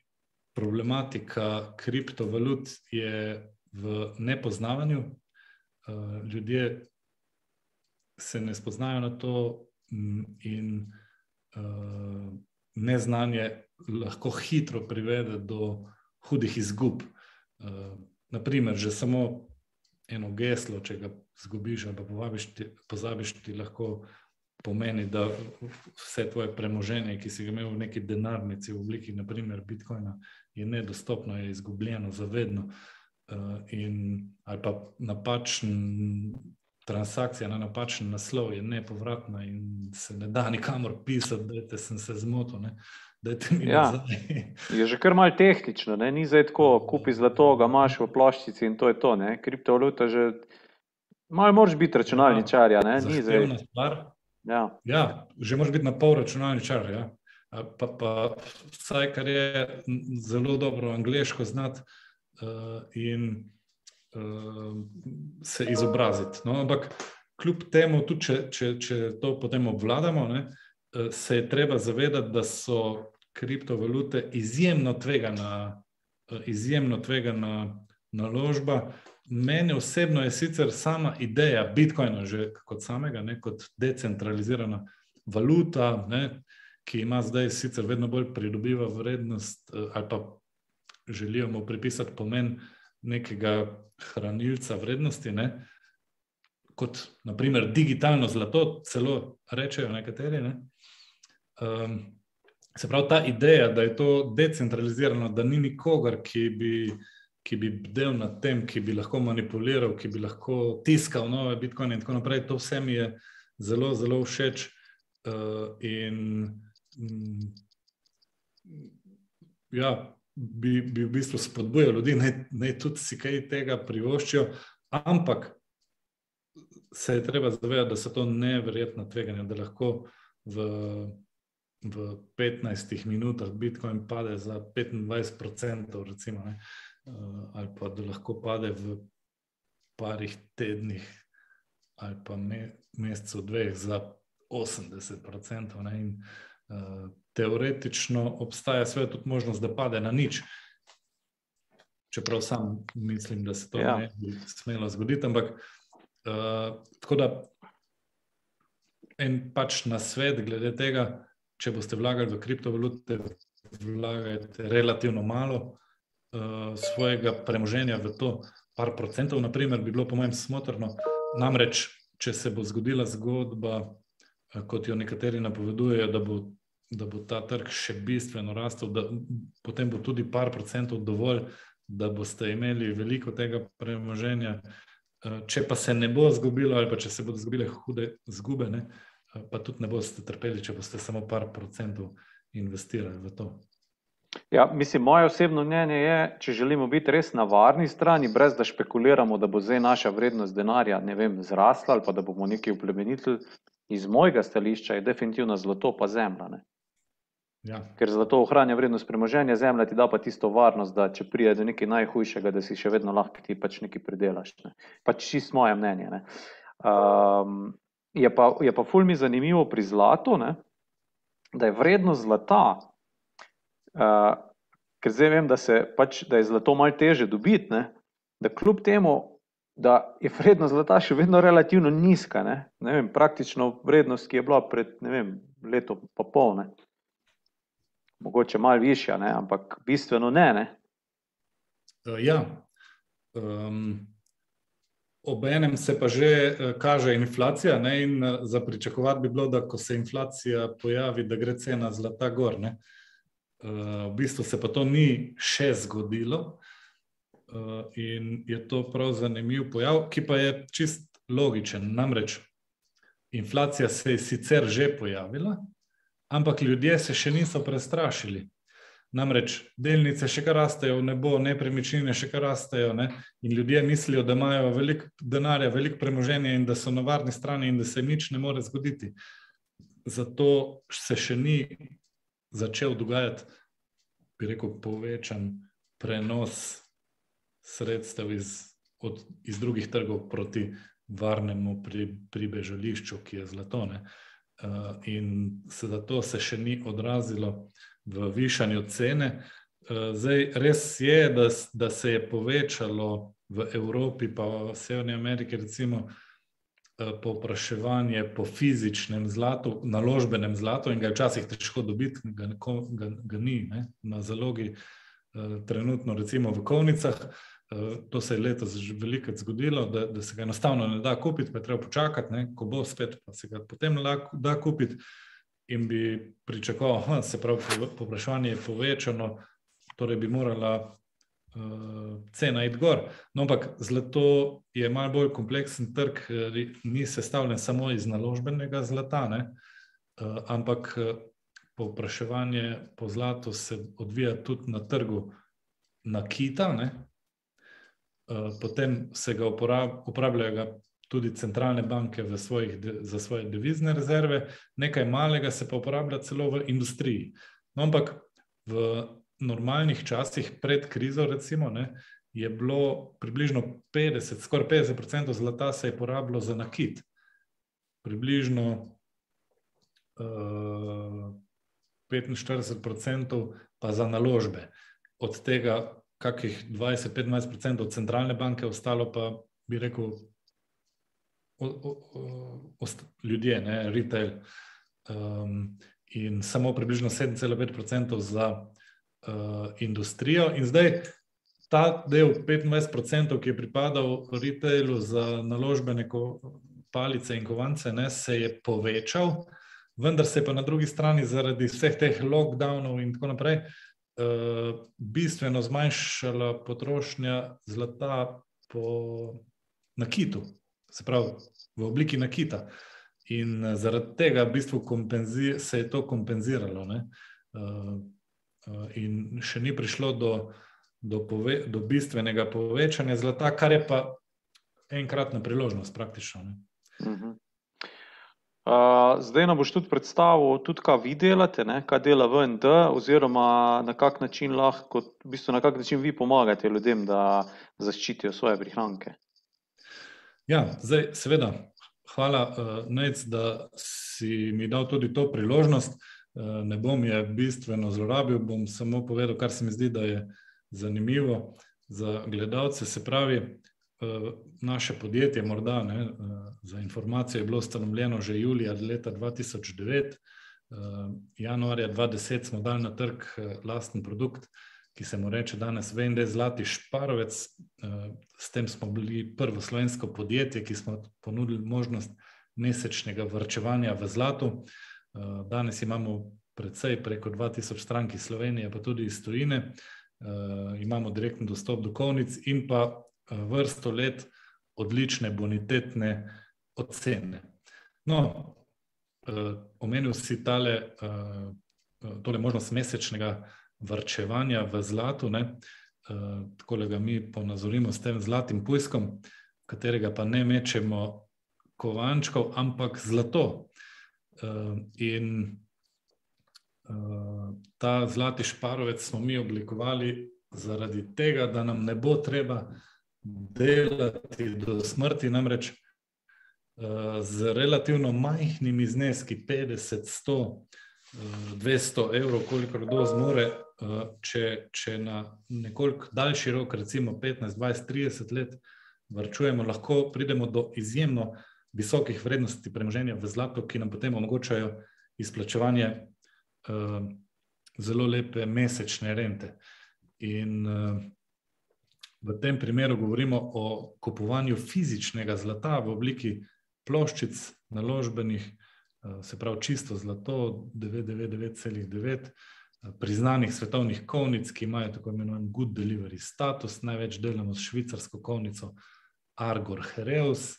problematika kriptovalut je v nepoznavanju. Uh, ljudje se ne spoznajo na to, in uh, neznanje lahko hitro privede do hudih izgub. Uh, naprimer, že samo eno geslo, če ga zgubiš ali povabiš, ti, pozabiš, ti lahko pomeni, da vse tvoje premoženje, ki si ga imel v neki denarnici v obliki, naprimer Bitcoina, je nedostopno, je izgubljeno za vedno. Uh, in, ali pa napačen transakcija na napačen naslov je nepovratna in se ne da nikamor pisati, da sem se zmotil. Ne. Ja, je že kar malo tehnično, ne? ni zdaj tako, kupi zlato, ga imaš v ploščici in to je to. Ne? Kriptovaluta že malo moraš biti računalničar, ja, ni zdaj. Ja. ja, že moraš biti na pol računalničar. Ja. Pa, pa vsaj, kar je zelo dobro angliško znati. Uh, in uh, se izobraziti. No, ampak kljub temu, tudi če, če, če to potem obvladamo, ne, uh, se je treba zavedati, da so kriptovalute izjemno tvegana, uh, izjemno tvegana naložba. Meni osebno je sicer sama ideja Bitcoina, že kot samega, ne, kot decentralizirana valuta, ne, ki ima zdaj sicer vedno bolj pridobiva vrednost, ali pa želijo mu pripisati pomen nekega hranilca vrednosti, ne? kot naprimer digitalno zlato, celo rečejo nekateri. Ne? Um, se pravi, ta ideja, da je to decentralizirano, da ni nikogar, ki bi, ki bi bdel nad tem, ki bi lahko manipuliral, ki bi lahko tiskal nove bitcoine in tako naprej, to vse mi je zelo, zelo všeč. Uh, in, um, ja, bi, bi v bistvu spodbujal ljudi, naj, naj tudi si kaj tega privoščijo, ampak se je treba zavedati, da so to neverjetna tveganja, da lahko v, v 15 minutah Bitcoin pade za 25%, recimo, ne, eh, ali pa da lahko pade v parih tednih ali pa me, mesecu, dveh za 80%. Ne, in, uh, teoretično obstaja seveda tudi možnost, da pade na nič. Čeprav sam mislim, da se to ja. ne bi smelo zgoditi. Ampak uh, tako da en pač na svet glede tega, če boste vlagali v kriptovalute, vlagajte relativno malo uh, svojega premoženja v to, par procentov, naprimer, bi bilo po mojem smotrno. Namreč, če se bo zgodila zgodba, kot jo nekateri napovedujejo, da bo da bo ta trg še bistveno rastel, da potem bo tudi par procentov dovolj, da boste imeli veliko tega premoženja. Eh, če pa se ne bo zgubilo, ali pa če se bodo zgubile hude zgube, ne, eh, pa tudi ne boste trpeli, če boste samo par procentov investirali v to. Ja, mislim, moje osebno mnenje je, če želimo biti res na varni strani, brez da špekuliramo, da bo zdaj naša vrednost denarja vem, zrasla ali pa da bomo nekaj uplemenitili, iz mojega stališča je definitivno zlato pa zemlja. Ne. Ja. Ker zlato ohranja vrednost premoženja, zemlja ti da pa tisto varnost, da če pride do nekaj najhujšega, da si še vedno lahko ti pač nekaj pridelaš. Ne. Pač čist moje mnenje. Um, je, pa, je pa ful mi zanimivo pri zlatu, ne, da je vrednost zlata, uh, ker zdaj vem, da, se, pač, da je zlato malo teže dobiti, ne, da kljub temu, da je vrednost zlata še vedno relativno nizka, ne, ne vem, praktično vrednost, ki je bila pred vem, leto pa pol. Ne mogoče malo višja, ne? ampak bistveno ne. ne? Uh, ja. Um, Obenem se pa že uh, kaže inflacija, ne? in uh, za pričakovati bi bilo, da ko se inflacija pojavi, da gre cena zlata gor. Uh, v bistvu se pa to ni še zgodilo. In je to prav zanimiv pojav, ki pa je čist logičen. Namreč inflacija se je sicer že pojavila, ampak ljudje se še niso prestrašili. Namreč delnice še kar rastejo v nebo, nepremičnine še kar rastejo ne? in ljudje mislijo, da imajo veliko denarja, veliko premoženja in da so na varni strani in da se nič ne more zgoditi. Zato se še ni začel dogajati, bi rekel, povečan prenos sredstev iz, od, iz drugih trgov proti varnemu pri, pribežališču, ki je zlato. Ne? Eh, in zato se še ni odrazilo v višanju cene. Eh, zdaj, res je, da, da se je povečalo v Evropi, pa v Severni Ameriki, recimo, eh, povpraševanje po fizičnem zlatu, naložbenem zlatu, in ga je včasih težko dobiti, ga, ga, ga ni ne, na zalogi, trenutno, recimo v Kovnicah. Eh, to se je letos že veliko zgodilo, da, da se ga enostavno ne da kupiti, pa je treba počakati, ne, ko bo spet, pa se ga potem da kupiti. In bi pričakoval, da se pravi, povpraševanje je povečano, torej bi morala uh, cena iti gor. No, ampak zlato je malo bolj kompleksen trg, ni sestavljen samo iz naložbenega zlata, ne, uh, ampak povpraševanje po zlatu se odvija tudi na trgu nakita. Ne, Eh, potem se ga uporabljajo tudi centralne banke svojih, za svoje devizne rezerve, nekaj malega se pa uporablja celo v industriji. No, ampak v normalnih časih, pred krizo, recimo, ne, je bilo približno 50, skoraj 50% zlata se je porabilo za nakit. Približno uh, 45% pa za naložbe. Od tega, kakih 20-25% od centralne banke, ostalo pa bi rekel, o, o, o, ljudje, ne, retail. Um, in samo približno 7,5% za uh, industrijo. In zdaj ta del 25%, ki je pripadal retailu za naložbene palice in kovance, ne, se je povečal, vendar se je pa na drugi strani zaradi vseh teh lockdownov in tako naprej uh, bistveno zmanjšala potrošnja zlata po nakitu, se pravi v obliki nakita. In uh, zaradi tega v bistvu se je to kompenziralo. Uh, uh, in še ni prišlo do, do, pove, do bistvenega povečanja zlata, kar je pa enkratna priložnost, praktično. Uh mhm. -huh. Uh, zdaj nam boš tudi predstavil, tudi kaj vi delate, ne? kaj dela VND, oziroma na kak način lahko, v bistvu na kak način vi pomagate ljudem, da zaščitijo svoje prihranke. Ja, zdaj, seveda, hvala, uh, Nec, da si mi dal tudi to priložnost. Uh, ne bom je bistveno zlorabil, bom samo povedal, kar se mi zdi, da je zanimivo za gledalce. Se pravi, Eh, naše podjetje, morda ne, eh, za informacijo, je bilo ustanovljeno že julija leta 2009. Eh, januarja 2010 smo dali na trg lasten produkt, ki se mu reče danes VND Zlati Šparovec. S tem smo bili prvo slovensko podjetje, ki smo ponudili možnost mesečnega vrčevanja v zlatu. Danes imamo predvsej preko 2000 strank iz Slovenije, pa tudi iz Tujine. Imamo direktni dostop do kovnic in pa Eh, vrsto let odlične bonitetne ocene. No, eh, omenil si tale, eh, tole možnost mesečnega vrčevanja v zlatu, ne? tako da ga mi ponazorimo s tem zlatim pujskom, katerega pa ne mečemo kovančkov, ampak zlato. In ta zlati šparovec smo mi oblikovali zaradi tega, da nam ne bo treba delati do smrti, namreč z relativno majhnimi zneski, 50, 100, uh, 200 evrov, koliko kdo zmore, če, če na nekoliko daljši rok, recimo 15, 20, 30 let, vrčujemo, lahko pridemo do izjemno visokih vrednosti premoženja v zlato, ki nam potem omogočajo izplačevanje uh, zelo lepe mesečne rente. In uh, V tem primeru govorimo o kupovanju fizičnega zlata v obliki ploščic, naložbenih, eh, se pravi čisto zlato, 999,9, eh, priznanih svetovnih kovnic, ki imajo tako imenovan good delivery status, največ delamo s švicarsko kovnico Argor Hereus.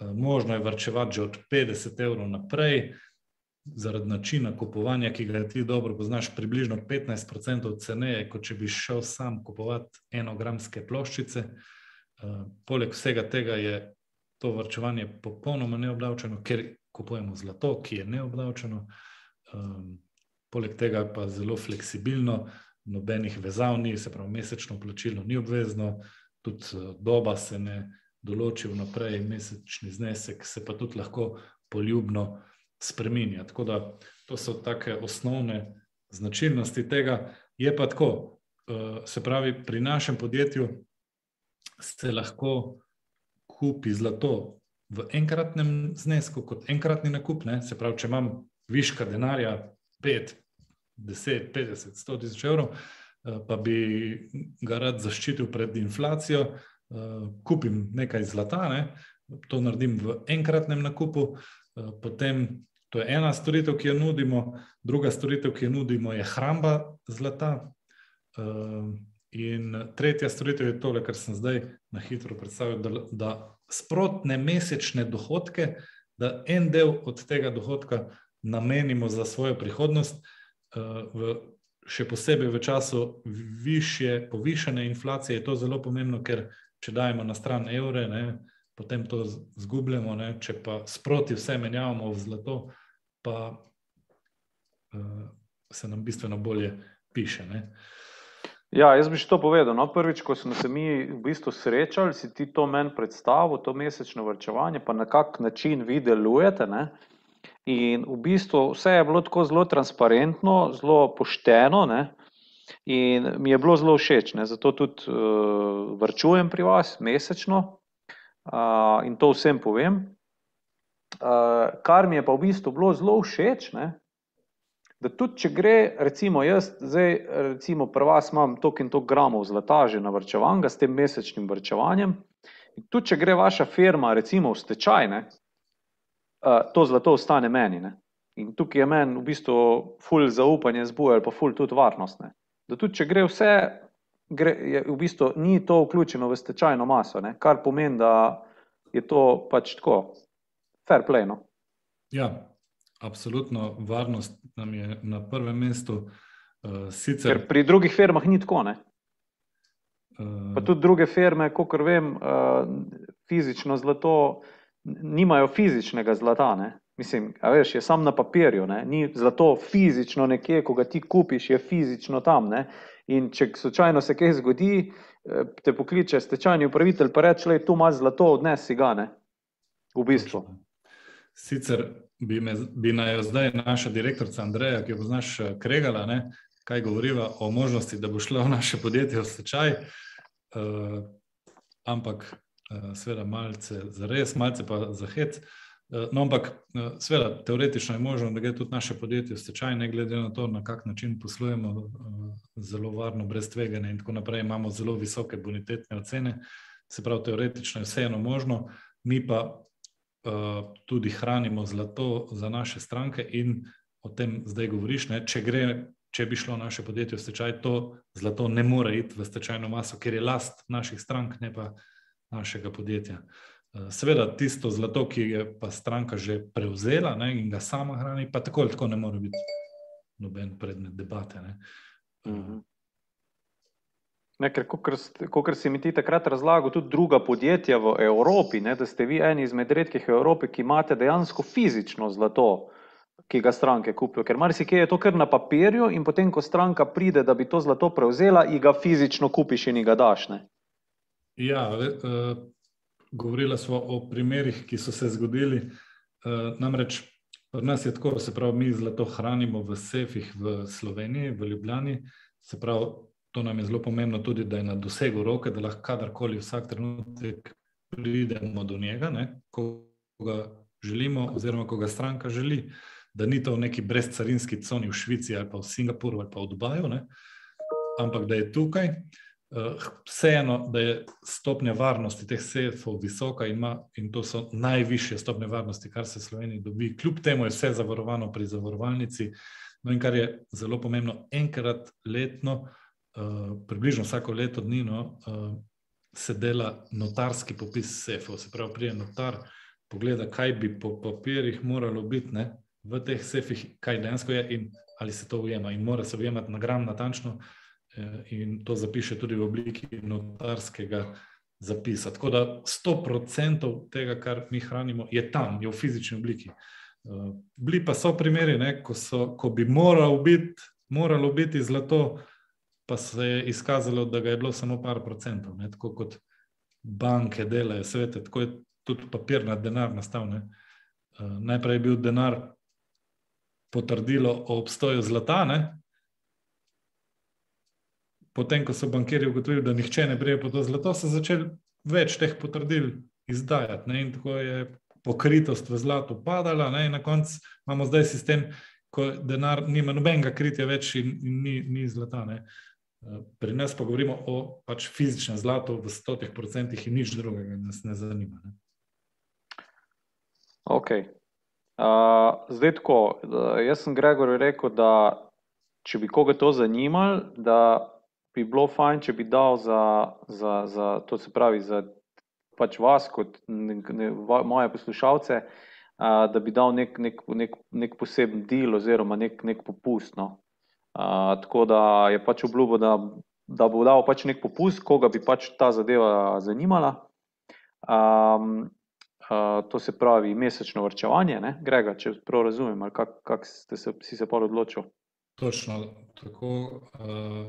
Eh, možno je vrčevati že od 50 evrov naprej, zaradi načina kupovanja, ki ga ti dobro poznaš, približno 15% ceneje, kot če bi šel sam kupovati enogramske ploščice. Uh, poleg vsega tega je to vrčevanje popolnoma neobdavčeno, ker kupujemo zlato, ki je neobdavčeno. Um, poleg tega pa zelo fleksibilno, nobenih vezav ni, se pravi, mesečno plačilo ni obvezno, tudi uh, doba se ne določi vnaprej, mesečni znesek se pa tudi lahko poljubno spremenja. Tako da to so take osnovne značilnosti tega. Je pa tako, eh, se pravi, pri našem podjetju se lahko kupi zlato v enkratnem znesku, kot enkratni nakup. Ne? Se pravi, če imam viška denarja 5, 10, 50, 100 tisoč evrov, eh, pa bi ga rad zaščitil pred inflacijo, eh, kupim nekaj zlata, ne? to naredim v enkratnem nakupu. Potem to je ena storitev, ki jo nudimo, druga storitev, ki jo nudimo, je hramba zlata. In tretja storitev je tole, kar sem zdaj na hitro predstavil, da, da sprotne mesečne dohodke, da en del od tega dohodka namenimo za svojo prihodnost, v, še posebej v času više, povišene inflacije, je to zelo pomembno, ker če dajemo na stran evre, ne, potem to zgubljamo, ne? če pa sproti vse menjavamo v zlato, pa uh, se nam bistveno bolje piše. Ne? Ja, jaz bi še to povedal. No, prvič, ko smo se mi v bistvu srečali, si ti to meni predstavil, to mesečno vrčevanje, pa na kak način vi delujete. Ne? In v bistvu vse je bilo tako zelo transparentno, zelo pošteno. Ne? In mi je bilo zelo všeč, ne? zato tudi uh, vrčujem pri vas mesečno uh, in to vsem povem. Uh, kar mi je pa v bistvu bilo zelo všeč, ne? da tudi če gre, recimo jaz, zdaj, recimo pri vas imam toliko in toliko gramov zlata že na vrčevanje s tem mesečnim vrčevanjem, in tudi če gre vaša firma recimo v stečaj, ne, to zlato ostane meni. Ne. In tukaj je meni v bistvu ful zaupanje zbuja ali pa ful tudi varnost. Ne. Da tudi če gre vse, gre, je, v bistvu ni to vključeno v stečajno maso, ne, kar pomeni, da je to pač tako, fair play. No. Ja, Absolutno, varnost nam je na prvem mestu. Uh, sicer... Ker pri drugih firmah ni tako. Uh... Pa tudi druge firme, kot vem, uh, fizično zlato, nimajo fizičnega zlata. Ne? Mislim, veš, je samo na papirju, ne? ni zlato fizično nekje, ko ga ti kupiš, je fizično tam. Ne? In če slučajno se kaj zgodi, te pokliče stečajni upravitelj, pa reče, da je tu imaš zlato, odnesi ga. Ne? V bistvu. Sicer bi, me, bi naj zdaj naša direktorica Andreja, ki jo poznaš, eh, kregala, ne, kaj govoriva o možnosti, da bo šlo naše podjetje v stečaj. Uh, ampak, seveda, malce za res, malce pa za hec. Uh, no, ampak, uh, seveda, teoretično je možno, da gre tudi naše podjetje v stečaj, ne glede na to, na kak način poslujemo, uh, zelo varno, brez tveganja in tako naprej. Imamo zelo visoke bonitetne ocene, se pravi, teoretično je vseeno možno, mi pa Eh, tudi hranimo zlato za naše stranke, in o tem zdaj govoriš. Ne, če, gre, če bi šlo naše podjetje v stečaj, to zlato ne more iti v stečajno maso, ker je last naših strank, ne pa našega podjetja. Eh, seveda, tisto zlato, ki je pa stranka že prevzela ne, in ga sama hrani, pa tako ali tako ne more biti noben predmet debate. Ne. Mhm. Ne, ker, kot si mi ti takrat razlagal, tudi druga podjetja v Evropi, ne, da ste vi eni izmed redkih v Evropi, ki imate dejansko fizično zlato, ki ga stranke kupijo. Ker marsikaj je to kar na papirju, in potem, ko stranka pride, da bi to zlato prevzela, in ga fizično kupiš in ga daš. Ne. Ja, uh, govorila smo o primerih, ki so se zgodili. Uh, namreč pri nas je tako, se pravi, mi zlato hranimo v sefih v Sloveniji, v Ljubljani. Se pravi, To nam je zelo pomembno tudi, da je na dosegu roke, da lahko kadarkoli vsak trenutek pridemo do njega, ne, ko ga želimo, oziroma ko ga stranka želi, da ni to v neki brezcarinski coni v Švici ali pa v Singapuru ali pa v Dubaju, ne, ampak da je tukaj. Uh, vseeno, da je stopnja varnosti teh sefov visoka in, ima, in to so najvišje stopnje varnosti, kar se v Sloveniji dobi. Kljub temu je vse zavarovano pri zavarovalnici. No, in kar je zelo pomembno, enkrat letno uh, Eh, približno vsako leto dni uh, se dela notarski popis sefov. Se pravi, prije notar pogleda, kaj bi po papirjih moralo biti ne, v teh sefih, kaj dejansko je in ali se to ujema. In mora se ujemati na gram natančno in to zapiše tudi v obliki notarskega zapisa. Tako da 100% tega, kar mi hranimo, je tam, je v fizični obliki. Uh, bili pa so primeri, ne, ko, so, ko bi moral biti, moralo biti zlato, pa se je izkazalo, da ga je bilo samo par procentov, ne? tako kot banke delajo, svete, tako je tudi papir na denar nastal. Ne? Uh, najprej je bil denar potrdilo o obstoju zlata, ne? Potem, ko so bankiri ugotovili, da nihče ne brije po to zlato, so začeli več teh potrdil izdajati. Ne? In tako je pokritost v zlatu padala, ne? in na koncu imamo zdaj sistem. Ko denar nima nobenega kritja več in, in ni, ni zlata. Uh, Pri nas pa govorimo o pač fizičnem zlatu v stotih procentih in nič drugega nas ne zanima. Ne? Ok. Uh, zdaj tako, jaz sem Gregor rekel, da če bi koga to zanimalo, da bi bilo fajn, če bi dal za, za, za to se pravi, za pač vas kot ne, ne, moje poslušalce, uh, da bi dal nek, nek, nek, nek poseben del oziroma nek, nek popust. No? tako da je pač obljubil, da, da bo dal pač nek popust, koga bi pač ta zadeva zanimala. Um, uh, to se pravi mesečno vrčevanje, ne? Grega, če prav razumem, ali kako kak ste se, si se pa odločil. Točno tako. Uh,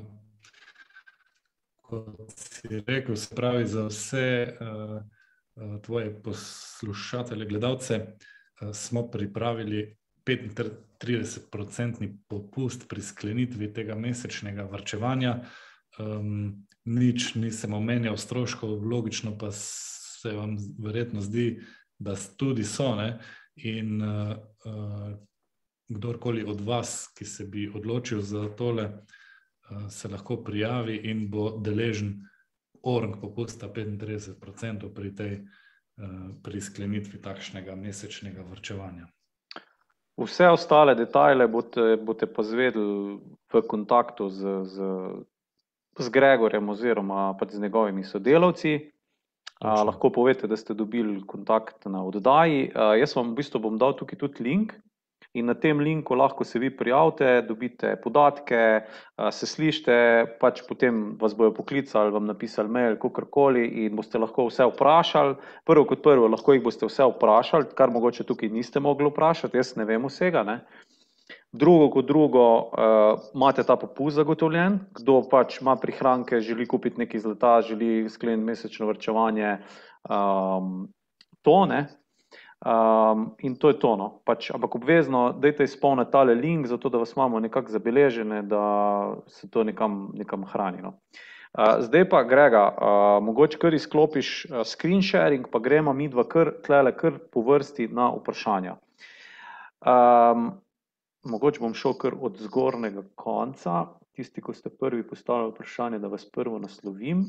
kot si rekel, se pravi za vse uh, tvoje poslušatelje, gledalce, uh, smo pripravili 35-odstotni popust pri sklenitvi tega mesečnega vrčevanja. Um, nič nisem omenjal stroškov, logično pa se vam verjetno zdi, da tudi so. Ne? In uh, uh, kdorkoli od vas, ki se bi odločil za tole, uh, se lahko prijavi in bo deležen orang popusta 35% pri tej uh, pri sklenitvi takšnega mesečnega vrčevanja. Vse ostale detajle boste, boste pa zvedeli v kontaktu z, z, z Gregorjem oziroma pa z njegovimi sodelavci. A, lahko povete, da ste dobili kontakt na oddaji. A, jaz vam v bistvu bom dal tukaj tudi link, in na tem linku lahko se vi prijavite, dobite podatke, se slišite, pač potem vas bojo poklicali, vam napisali mail, kakorkoli in boste lahko vse vprašali. Prvo kot prvo, lahko jih boste vse vprašali, kar mogoče tukaj niste mogli vprašati, jaz ne vem vsega. Ne? Drugo kot drugo, uh, imate ta popust zagotovljen, kdo pač ima prihranke, želi kupiti nekaj zlata, želi skleniti mesečno vrčevanje, um, to ne, Um, in to je to. No. Pač, ampak obvezno, da je izpolniti tale link, zato da vas imamo nekako zabeležene, da se to nekam, nekam hrani. No. Uh, zdaj pa, Grega, uh, mogoče kar izklopiš uh, screen sharing, pa gremo mi dva kar, tlele, kar po vrsti na vprašanja. Um, mogoče bom šel kar od zgornjega konca, tisti, ko ste prvi postavili vprašanje, da vas prvo naslovim.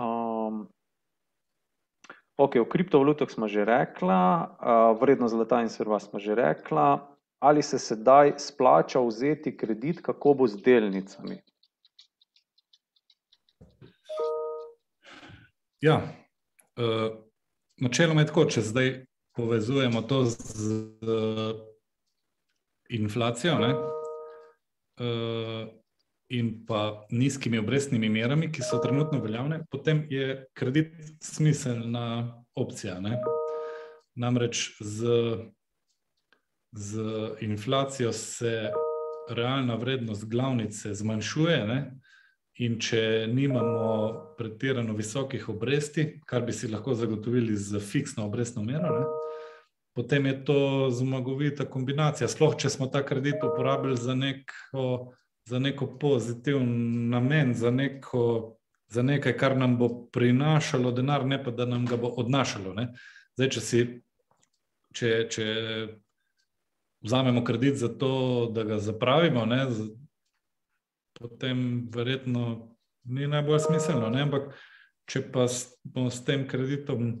Um, Ok, o kriptovalutah smo že rekla, vrednost zlata in srva smo že rekla. Ali se sedaj splača vzeti kredit, kako bo z delnicami? Ja, načeloma je tako, če zdaj povezujemo to z inflacijo ne, in pa nizkimi obrestnimi merami, ki so trenutno veljavne, potem je kredit smiselna opcija. Ne? Namreč z, z inflacijo se realna vrednost glavnice zmanjšuje, ne? in če nimamo pretirano visokih obresti, kar bi si lahko zagotovili z fiksno obrestno mero. Ne? Potem je to zmagovita kombinacija. Sploh, če smo ta kredit uporabili za neko za neko pozitiven namen, za, neko, za nekaj, kar nam bo prinašalo denar, ne pa da nam ga bo odnašalo. Zdaj, če, si, če, če vzamemo kredit za to, da ga zapravimo, ne, potem verjetno ni najbolj smiselno. Ne? Ampak, če pa bomo s tem kreditom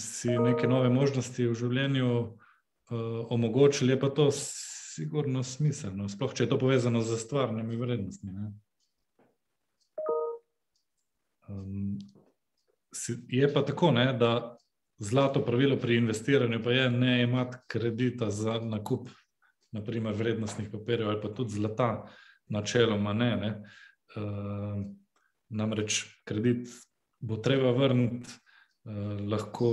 si neke nove možnosti v življenju uh, omogočili, je pa to sigurno smiselno, sploh če je to povezano z stvarnimi vrednostmi. Um, je pa tako, ne, da zlato pravilo pri investiranju pa je ne imati kredita za nakup, naprimer, vrednostnih papirjev ali pa tudi zlata, načeloma ne. ne. Uh, namreč kredit bo treba vrniti. Uh, lahko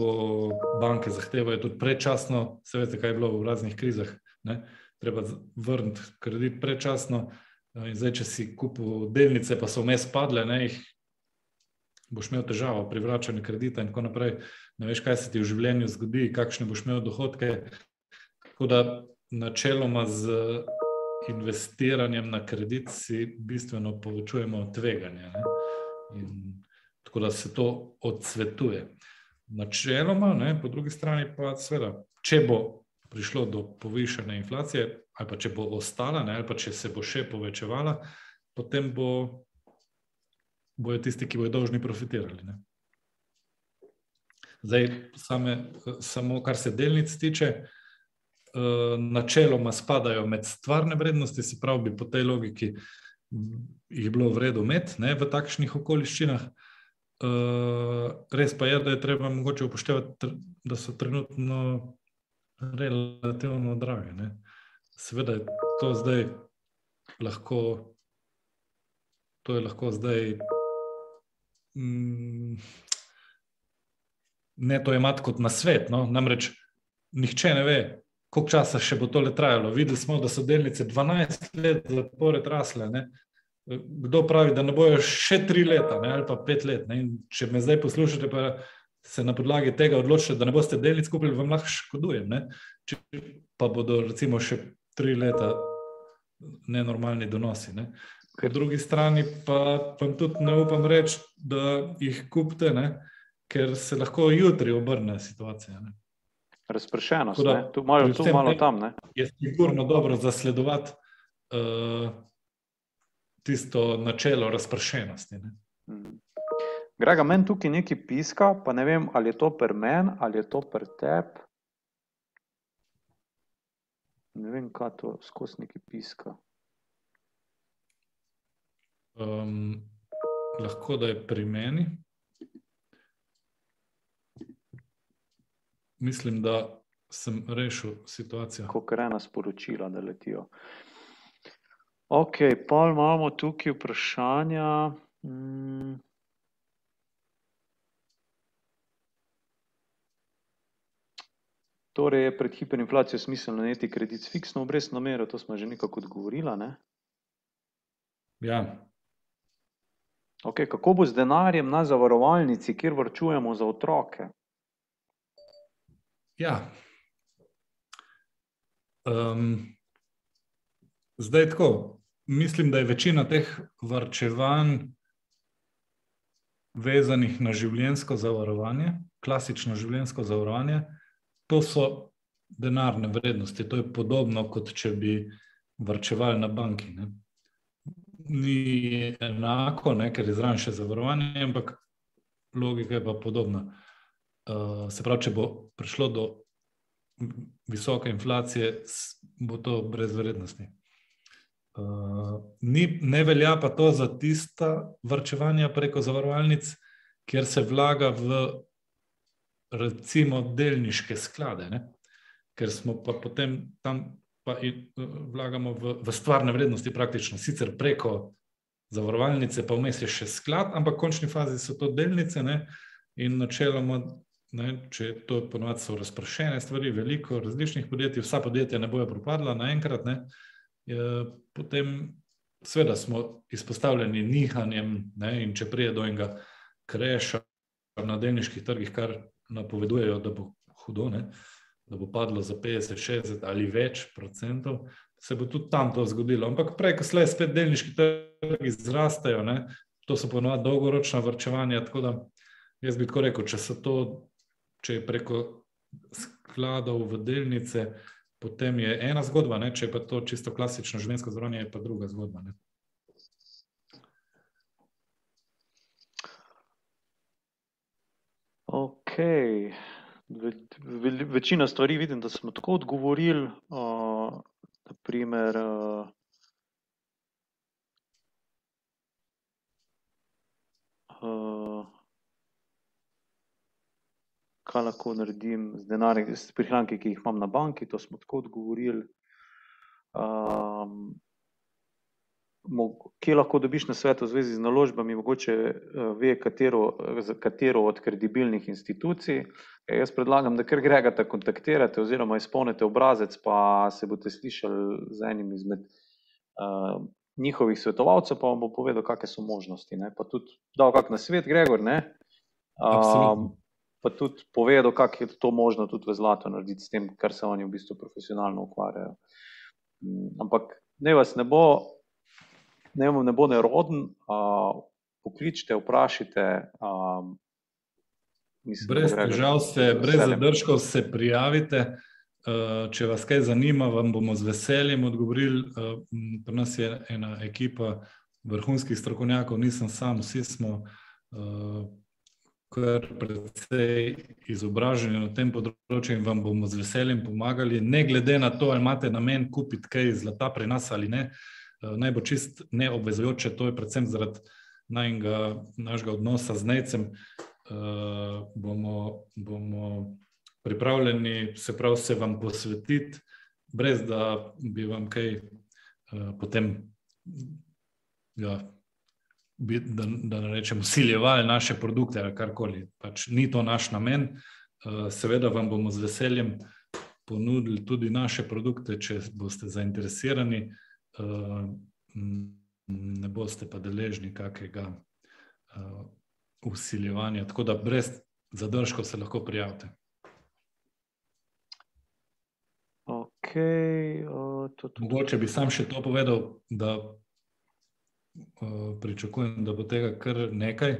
banke zahtevajo tudi predčasno, se veste, kaj je bilo v raznih krizah. Ne? Treba vrniti kredit prečasno. Eh, in zdaj, če si kupil delnice, pa so vmes padle, ne, jih boš imel težavo pri vračanju kredita, in tako naprej. Ne veš, kaj se ti v življenju zgodi, kakšne boš imel dohodke. Tako da, načeloma z investiranjem na kredit si bistveno povečujemo tveganje. Tako da se to odsvetuje. Načeloma, ne, po drugi strani pa, seveda, če bo prišlo do povišene inflacije, ali pa če bo ostala, ne, ali pa če se bo še povečevala, potem bo, bojo tisti, ki bodo dolžni profitirali. Ne. Zdaj, same, samo kar se delnic tiče, eh, načeloma spadajo med stvarne vrednosti, se pravi, bi po tej logiki jih bilo v redu imeti v takšnih okoliščinah. Uh, res pa je, da je treba mogoče upoštevati, da so trenutno relativno drage. Ne? Seveda je to zdaj lahko, to je lahko zdaj. Mm, ne to imati kot na svet. No? Namreč nihče ne ve, koliko časa še bo to le trajalo. Videli smo, da so delnice 12 let zapored rasle. Ne? kdo pravi, da ne bojo še tri leta ne, ali pa pet let. Ne, če me zdaj poslušate, pa se na podlagi tega odločite, da ne boste delnic kupili, vam lahko škodujem. Ne. Če pa bodo recimo še tri leta nenormalni donosi. Ne. Po drugi strani pa vam tudi ne upam reči, da jih kupite, ne, ker se lahko jutri obrne situacija. Ne. Razpršenost, da, tu malo, tu malo tam. Ne. Je sigurno dobro zasledovati uh, tisto načelo razpršenosti. Ne. Mm. Grega, meni tukaj nekaj piska, pa ne vem, ali je to pri meni ali je to pri tebi. Ne vem, kaj to skozi neki piska. Um, lahko da je pri meni. Mislim, da sem rešil situacijo. Kot ena sporočila, da letijo. Ok, pa imamo tukaj vprašanja. Hmm. Torej, je pred hiperinflacijo smiselno najeti kredit s fiksno obrestno mero, to smo že nekako odgovorili. Ne? Ja. Okay, kako bo z denarjem na zavarovalnici, kjer vrčujemo za otroke? Ja. Um, zdaj tako. Mislim, da je večina teh vrčevanj vezanih na življensko zavarovanje, klasično življensko zavarovanje to so denarne vrednosti. To je podobno, kot če bi vrčevali na banki. Ne. Ni enako, ne, ker je zraven še zavarovanje, ampak logika je pa podobna. Uh, se pravi, če bo prišlo do visoke inflacije, bo to brez vrednosti. Uh, ni, ne velja pa to za tista vrčevanja preko zavarovalnic, kjer se vlaga v recimo delniške sklade, ne? ker smo pa potem tam pa in, vlagamo v, v stvarne vrednosti, praktično sicer preko zavarovalnice, pa vmes je še sklad, ampak v končni fazi so to delnice ne? in načeloma, ne, če to ponovadi so razpršene stvari, veliko različnih podjetij, vsa podjetja ne bojo propadla naenkrat, ne? potem seveda smo izpostavljeni nihanjem ne? če prije do enega kreša na delniških trgih, kar napovedujejo, da bo hudo, ne? da bo padlo za 50, 60 ali več procentov, se bo tudi tam to zgodilo. Ampak prej, ko slej spet delniški trgi zrastejo, ne? to so ponovadi dolgoročna vrčevanja. Tako da jaz bi tako rekel, če se to, če je preko skladov v delnice, potem je ena zgodba, ne? če je pa to čisto klasično življenjsko zdravljenje, je pa druga zgodba. Ne? Ok, Ve, ve, večina stvari vidim, da smo tako odgovorili. Uh, naprimer, uh, uh, kaj lahko naredim z denarjem, s prihranki, ki jih imam na banki, to smo tako odgovorili. Um, kje lahko dobiš na svet v zvezi z naložbami, mogoče uh, ve, katero, katero od kredibilnih institucij. E, jaz predlagam, da kar gregate, kontaktirate oziroma izpolnite obrazec, pa se boste slišali z enim izmed uh, njihovih svetovalcev, pa vam bo povedal, kakšne so možnosti. Ne? Pa tudi dal kak na svet, Gregor, ne? Um, pa tudi povedal, kako je to možno tudi v zlato narediti s tem, kar se oni v bistvu profesionalno ukvarjajo. Um, ampak ne vas ne bo, ne, ne bo neroden, uh, pokličite, vprašajte. Um, mislim, brez težav, se, brez zadržkov se prijavite. Uh, če vas kaj zanima, vam bomo z veseljem odgovorili. Uh, pri nas je ena ekipa vrhunskih strokovnjakov, nisem sam, vsi smo. Uh, Ker predvsej izobraženi na tem področju in vam bomo z veseljem pomagali, ne glede na to, ali imate namen kupiti kaj zlata pri nas ali ne, uh, naj bo čist neobvezujoče, to je predvsem zaradi najnega, našega odnosa z Necem. Uh, bomo, bomo pripravljeni se, prav, se vam posvetiti, brez da bi vam kaj uh, potem, ja, bi, da, da ne rečem, usiljevali naše produkte ali karkoli. Pač ni to naš namen. Uh, seveda vam bomo z veseljem ponudili tudi naše produkte, če boste zainteresirani. Uh, ne boste pa deležni kakega usiljevanja. Tako da brez zadržkov se lahko prijavite. Okay, uh, to, to, Mogoče bi sam še to povedal, da uh, pričakujem, da bo tega kar nekaj,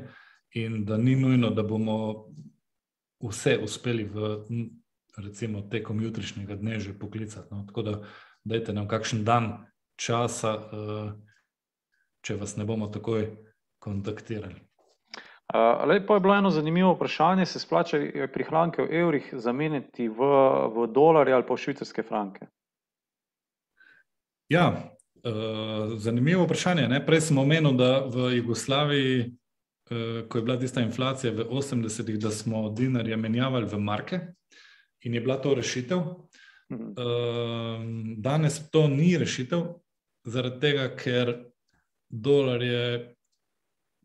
in da ni nujno, da bomo vse uspeli v recimo, tekom jutrišnjega dne že poklicati. No? Tako da, dajte nam kakšen dan časa, uh, če vas ne bomo takoj kontaktirali. Uh, Lepo je bilo eno zanimivo vprašanje, se splača prihranke v evrih zamenjati v, v dolarje ali pa v švicarske franke? Ja, zanimivo vprašanje. Ne? Prej sem omenil, da v Jugoslaviji, ko je bila tista inflacija v 80-ih, da smo dinarje menjavali v marke in je bila to rešitev. Uh, danes to ni rešitev, zaradi tega, ker dolarje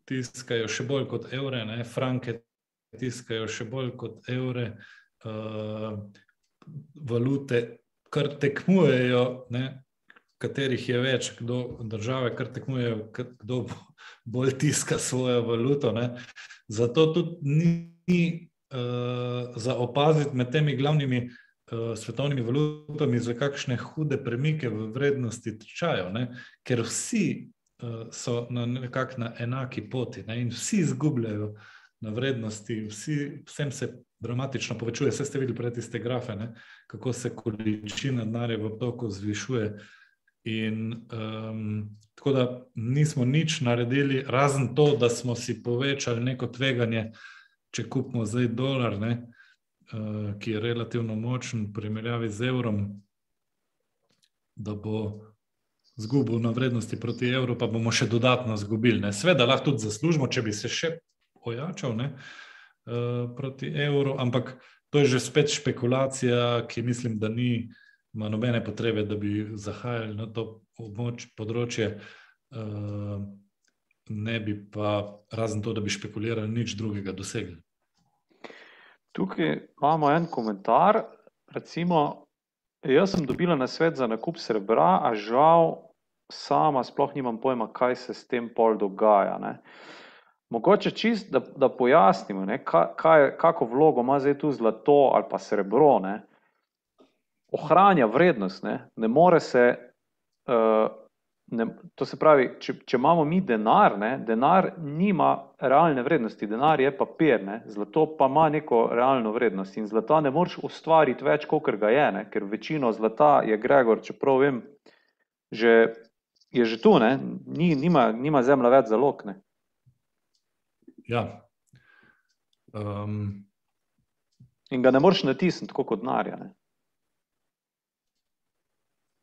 tiskajo še bolj kot evre, ne? franke tiskajo še bolj kot evre, uh, valute, kar tekmujejo, ne? katerih je več, kdo države, kar tekmujejo, kdo bolj tiska svojo valuto. Ne? Zato tudi ni uh, za opaziti med temi glavnimi svetovnimi valutami, za kakšne hude premike v vrednosti tečajo, ne? ker vsi uh, so na nekako na enaki poti ne? in vsi izgubljajo na vrednosti, vsi, vsem se dramatično povečuje. Vse ste videli pred tiste grafe, ne? kako se količina denarja v obtoku zvišuje. In um, tako da nismo nič naredili, razen to, da smo si povečali neko tveganje, če kupimo zdaj dolar, ne, ki je relativno močen v primerjavi z evrom, da bo zgubil na vrednosti proti evru, pa bomo še dodatno izgubili. Sveda lahko tudi zaslužimo, če bi se še ojačal ne, uh, proti evru, ampak to je že spet špekulacija, ki mislim, da ni, ima nobene potrebe, da bi zahajali na to območ, področje. Uh, Ne bi pa, razen to, da bi špekulirali, nič drugega dosegli. Tukaj imamo en komentar. Recimo, jaz sem dobila na svet za nakup srebra, a žal sama sploh nimam pojma, kaj se s tem pol dogaja. Ne. Mogoče čist, da, da pojasnimo, ne, kaj, kako vlogo ima zdaj tu zlato ali pa srebro. Ne. Ohranja vrednost, ne, ne more se. Uh, Ne, to se pravi, če, če imamo mi denar, ne, denar nima realne vrednosti, denar je papir, ne, zlato pa ima neko realno vrednost in zlata ne moreš ustvariti več, kot ga je, ne, ker večino zlata je Gregor, čeprav vem, že je že tu, ne? Ni, nima, nima zemlja več zalog. Ne? Ja. Um, In ga ne moreš natisniti, kot denarja.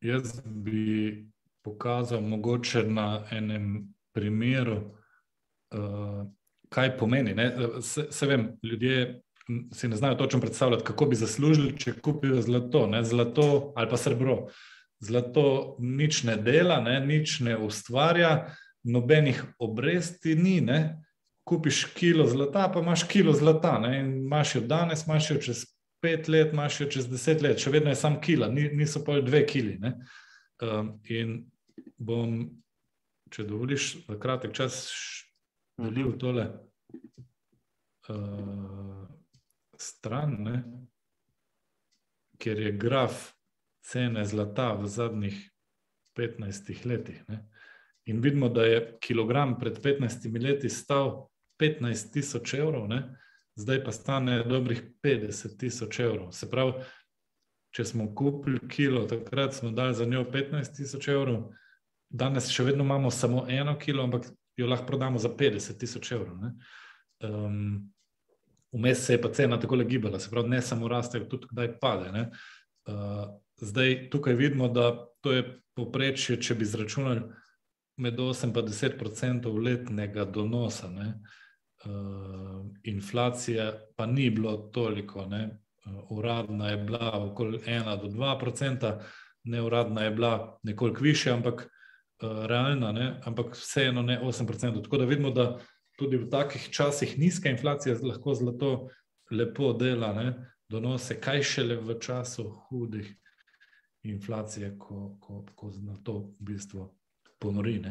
Jaz bi pokazal mogoče na enem primeru, uh, kaj pomeni. Se, se vem, ljudje si ne znajo točno predstavljati, kako bi zaslužili, če kupijo zlato, ne? zlato ali pa srebro. Zlato nič ne dela, ne, nič ne ustvarja, nobenih obresti ni. Ne. Kupiš kilo zlata, pa imaš kilo zlata. Ne, imaš jo danes, imaš jo čez pet let, imaš jo čez deset let, še vedno je samo kila, niso pa dve kili. Um, in bom, če dovoliš, za kratek čas delil tole uh, stran, ne, ker je graf cene zlata v zadnjih 15 letih. Ne? In vidimo, da je kilogram pred 15 leti stal 15 tisoč evrov, ne? zdaj pa stane dobrih 50 tisoč evrov. Se pravi, če smo kupili kilo, takrat smo dali za njo 15 tisoč evrov, danes še vedno imamo samo eno kilo, ampak jo lahko prodamo za 50 tisoč evrov. Um, vmes se je pa cena tako gibala, se pravi, ne samo raste, tudi kdaj pade. Uh, Zdaj tukaj vidimo, da to je poprečje, če bi izračunali med 8 in 10 odstotkov letnega donosa. Ne. Uh, inflacija pa ni bilo toliko, ne. Uh, uradna je bila okoli 1 do 2 odstotka, neuradna je bila nekoliko više, ampak realna, ne. ampak vseeno ne 8 odstotkov. Tako da vidimo, da tudi v takih časih nizka inflacija lahko zlato lepo dela, ne. donose, kaj šele v času hudih inflacije, ko, ko, ko na to v bistvu ponori.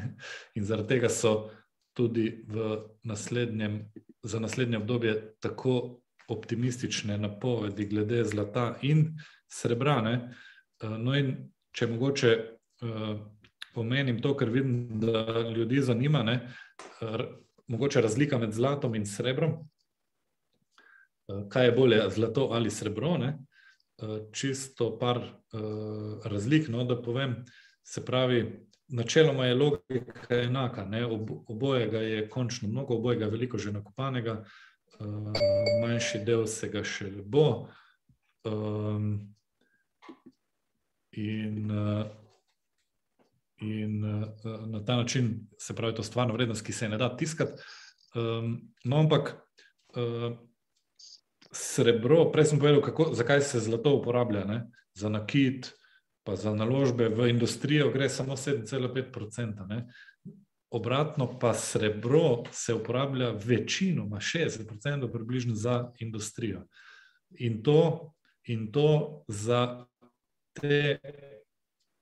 In zaradi tega so tudi naslednjem, za naslednje obdobje tako optimistične napovedi glede zlata in srebra. Ne? No, in če mogoče uh, omenim to, kar vidim, da ljudi zanima, ne? mogoče razlika med zlatom in srebrom. Uh, kaj je bolje, zlato ali srebro? Ne? čisto par uh, razlik. No, da povem, se pravi, načeloma je logika enaka. Ne? Ob, obojega je končno mnogo, obojega je veliko že nakopanega, manjši del se ga še bo. Um, in in uh, na ta način se pravi, to je stvarno vrednost, ki se ne da tiskati. Um, no, ampak. Uh, srebro, prej sem povedal, kako, zakaj se zlato uporablja ne? za nakit, pa za naložbe v industrijo, gre samo 7,5%. Obratno pa srebro se uporablja večinoma, 60% približno za industrijo. In to, in to za te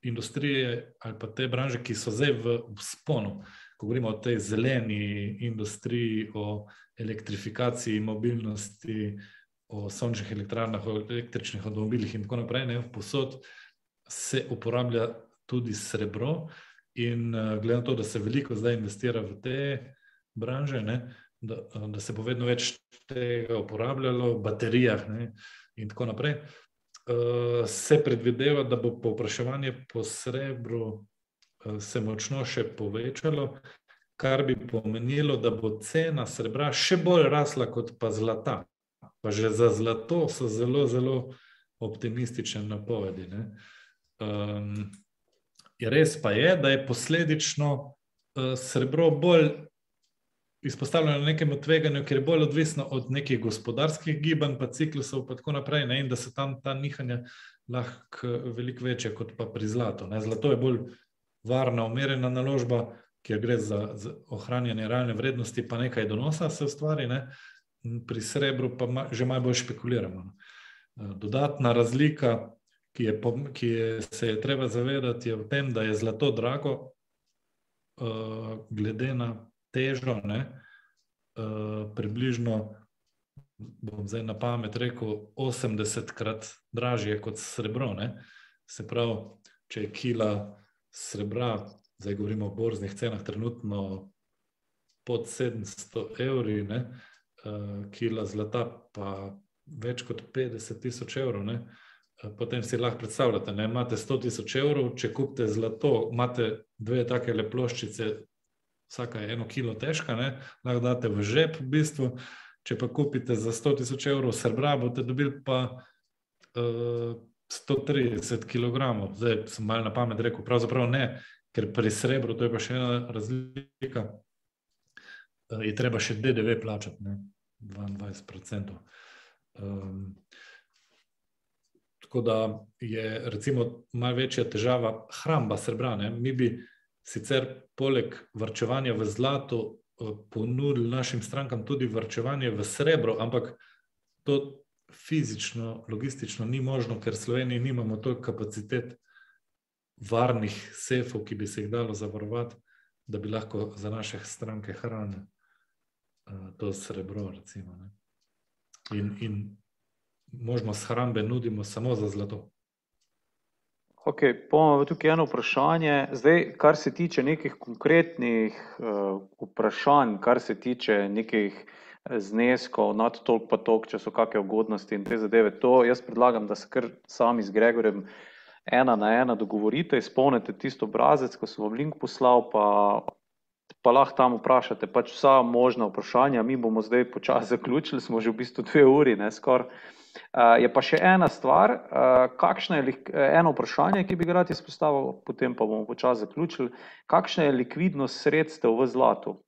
industrije ali pa te branže, ki so zdaj v sponu. Ko govorimo o tej zeleni industriji, o elektrifikaciji, mobilnosti, o sončnih elektrarnah, o električnih avtomobilih in tako naprej, ne, posod se uporablja tudi srebro. In uh, glede na to, da se veliko zdaj investira v te branže, ne, da, da se bo vedno več tega uporabljalo, v baterijah ne, in tako naprej, uh, se predvideva, da bo povpraševanje po srebru uh, se močno še povečalo, kar bi pomenilo, da bo cena srebra še bolj rasla kot pa zlata pa že za zlato so zelo, zelo optimistične napovedi. Um, res pa je, da je posledično uh, srebro bolj izpostavljeno nekemu tveganju, ker je bolj odvisno od nekih gospodarskih gibanj, pa ciklusov, in tako naprej, ne? in da so tam ta nihanja lahko veliko večja kot pa pri zlatu. Ne? Zlato je bolj varna, umirjena naložba. Ker gre za, za ohranjanje realne vrednosti, pa nekaj donosa se ustvari, ne? pri srebru pa ma, že malo bolj špekuliramo. No. Eh, dodatna razlika, ki, je, ki je, se je treba zavedati, je v tem, da je zlato drago, uh, glede na težo, ne, uh, približno, bom zdaj na pamet rekel, 80krat dražje kot srebro. Ne. Se pravi, če je kila srebra, zdaj govorimo o borznih cenah, trenutno pod 700 evri. Ne, uh, kila zlata, pa več kot 50 tisoč evrov. Ne? Eh, potem si lahko predstavljate, da imate 100 tisoč evrov, če kupite zlato, imate dve take le ploščice, vsaka je eno kilo težka, ne? lahko date v žep, v bistvu. Če pa kupite za 100 tisoč evrov srebra, boste dobili pa uh, 130 kg. Zdaj sem malo na pamet rekel, pravzaprav ne, ker pri srebru, to je pa še ena razlika, uh, je treba še DDV plačati. Ne? 22%. Um, tako da je recimo malo večja težava hramba srebra. Ne? Mi bi sicer poleg vrčevanja v zlatu uh, ponudili našim strankam tudi vrčevanje v srebro, ampak to fizično, logistično ni možno, ker v Sloveniji nimamo toliko kapacitet varnih sefov, ki bi se jih dalo zavarovati, da bi lahko za naše stranke hranili to srebro. Recimo, in, in možnost hrambe nudimo samo za zlato. Okay, Pomo tukaj eno vprašanje. Zdaj, kar se tiče nekih konkretnih uh, vprašanj, kar se tiče nekih zneskov, nad toliko pa toliko, če so kakšne ugodnosti in te zadeve, to jaz predlagam, da se kar sami z Gregorjem ena na ena dogovorite, izpolnite tisto obrazec, ko sem vam link poslal, pa pa lahko tam vprašate pač vsa možna vprašanja. Mi bomo zdaj počasi zaključili, smo že v bistvu dve uri, ne skoraj. Uh, je pa še ena stvar, uh, kakšna je eno vprašanje, ki bi ga rad izpostavil, potem pa bomo počasi zaključili. Kakšna je likvidnost sredstev v zlatu?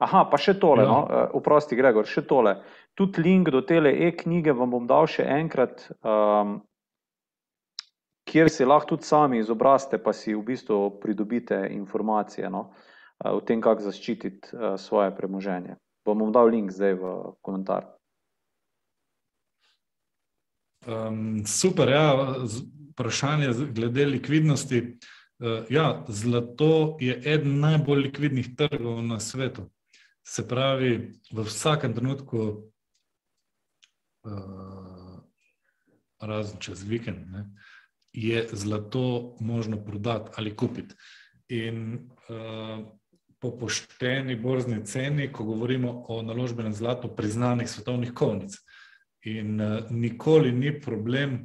Aha, pa še tole, no, uh, oprosti, Gregor, še tole. Tudi link do tele e-knjige vam bom dal še enkrat, um, kjer si lahko tudi sami izobrazite, pa si v bistvu pridobite informacije. No. O tem, kako zaščititi svoje premoženje. Bom vam dal link zdaj v komentar. Um, super, ja, vprašanje glede likvidnosti. Uh, ja, zlato je eden najbolj likvidnih trgov na svetu. Se pravi, v vsakem trenutku, uh, razen čez vikend, ne, je zlato možno prodati ali kupiti. In uh, po pošteni borzni ceni, ko govorimo o naložbenem zlatu, priznanih svetovnih kovnic. In uh, nikoli ni problem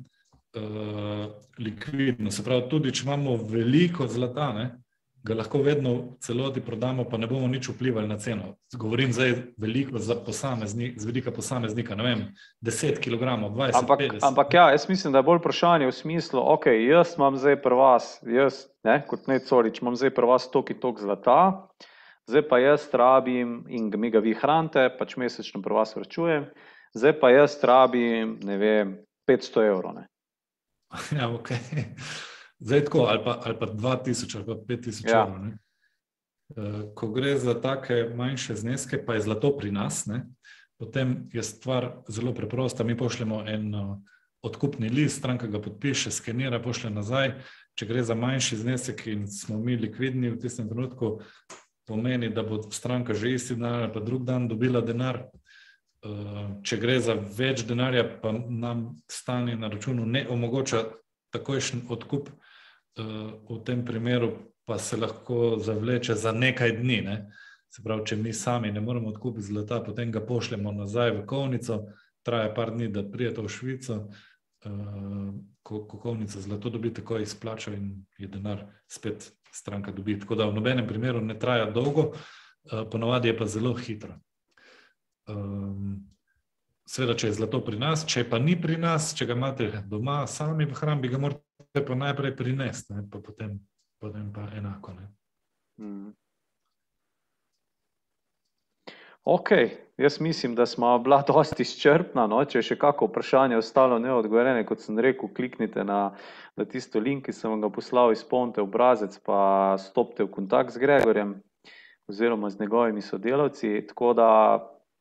uh, likvidno. Se pravi, tudi če imamo veliko zlata, ne, ga lahko vedno v celoti prodamo, pa ne bomo nič vplivali na ceno. Govorim zdaj veliko za posameznika, z vidika posameznika, ne vem, 10 kg, 20 kg. Ampak, 50. ampak ja, jaz mislim, da je bolj vprašanje v smislu, ok, jaz imam zdaj pri vas, jaz, ne, kot ne corič, imam zdaj pri vas toki tok zlata, zdaj pa jaz rabim in mi ga vi hranite, pač mesečno pri vas vračujem, zdaj pa jaz rabim, ne vem, 500 evrov. Ne. Ja, ok. Zdaj tako, ali pa, ali pa 2000 ali pa 5000 Ja. evrov. ne. Eh, Ko gre za take manjše zneske, pa je zlato pri nas, ne, potem je stvar zelo preprosta. Mi pošljemo en eh, odkupni list, stranka ga podpiše, skenira, pošlje nazaj. Če gre za manjši znesek in smo mi likvidni v tistem trenutku, pomeni, da bo stranka že isti dan ali pa drug dan dobila denar. Eh, Če gre za več denarja, pa nam stanje na računu ne omogoča takojšen odkup, eh, v tem primeru pa se lahko zavleče za nekaj dni. Ne? Se pravi, če mi sami ne moremo odkupiti zlata, potem ga pošljemo nazaj v kovnico, traja par dni, da prijete v Švico, eh, ko, ko kovnica zlato dobi, tako izplača in je denar spet stranka dobi. Tako da v nobenem primeru ne traja dolgo, ponavadi je pa zelo hitro. Um, Sveda, če je zlato pri nas, če pa ni pri nas, če ga imate doma, sami v hrambi, ga morate pa najprej prinesti, ne, pa potem, potem pa enako. Ne. Mm. Ok, jaz mislim, da smo bila dosti izčrpna. No? Če je še kako vprašanje ostalo neodgovorjeno, kot sem rekel, kliknite na, na tisto link, ki sem vam ga poslal, izpolnite obrazec, pa stopite v kontakt z Gregorjem oziroma z njegovimi sodelavci. Tako da,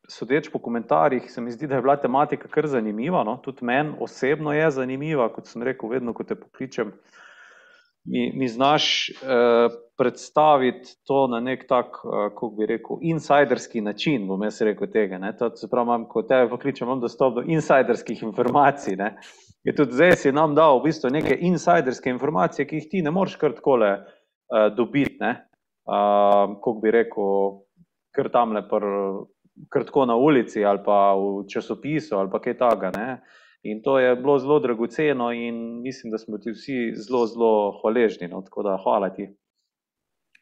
sodeč po komentarjih, se mi zdi, da je bila tematika kar zanimiva. No? Tudi meni osebno je zanimiva, kot sem rekel, vedno, ko te pokličem. Mi, mi znaš eh, predstaviti to na nek tak, eh, kako bi rekel, insiderski način, bom jaz rekel tega. Ne? To se pravi, imam, ko te pokličem, imam dostop do insiderskih informacij. Ne? Je tudi zdaj si nam dal v bistvu neke insiderske informacije, ki jih ti ne moreš kar takole eh, dobiti. Ne? Uh, kako bi rekel, kar tam le, kar tako na ulici ali pa v časopisu ali pa kaj takega. ne. In to je bilo zelo dragoceno, in mislim, da smo ti vsi zelo, zelo hvaležni. No? Tako da hvala ti.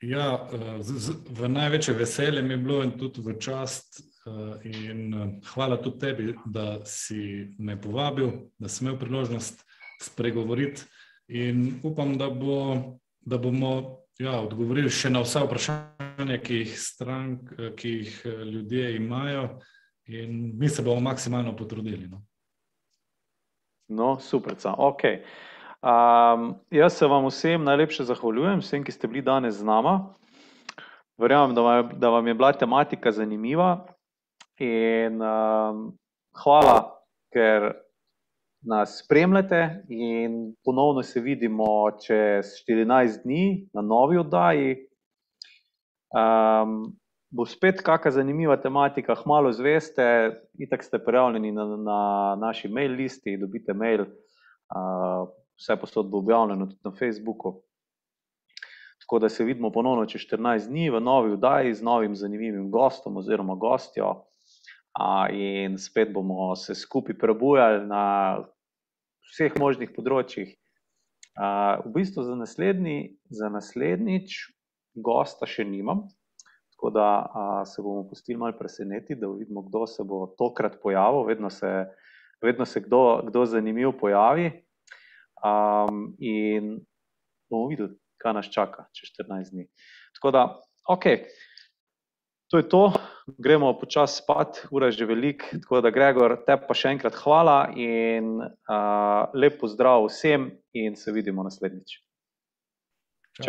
Ja, eh, z, z, v največje veselje mi je bilo in tudi v čast. eh, In eh, hvala tudi tebi, da si me povabil, da sem imel priložnost spregovoriti. In upam, da, bo, da bomo ja, odgovorili še na vsa vprašanja, ki jih, strank, ki jih ljudje imajo, in mi se bomo maksimalno potrudili. No. No, super, ok. Um, jaz se vam vsem najlepše zahvaljujem, vsem, ki ste bili danes z nama. Verjamem, da, vam- da vam je bila tematika zanimiva. In um, hvala, ker nas spremljate. In ponovno se vidimo čez 14 dni na novi oddaji. Um, bo spet kakšna zanimiva tematika, hmalo zveste, itak ste prijavljeni na, na naši mail listi, dobite mail, uh, vse posod bo objavljeno tudi na Facebooku. Tako da se vidimo ponovno čez 14 dni v novi oddaji z novim zanimivim gostom oziroma gostjo. Uh, in spet bomo se skupaj prebujali na vseh možnih področjih. Uh, v bistvu za, naslednji, za naslednjič gosta še nimam, tako da a, se bomo pustili malo presenetiti, da vidimo, kdo se bo tokrat pojavil. Vedno se, vedno se kdo, kdo zanimiv pojavi. Um, in bomo videli, kaj nas čaka čez 14 dni. Tako da, ok, to je to, gremo počasi spat, ura je že velik. Tako da, Gregor, te pa še enkrat hvala in uh, lep pozdrav vsem, in se vidimo naslednjič.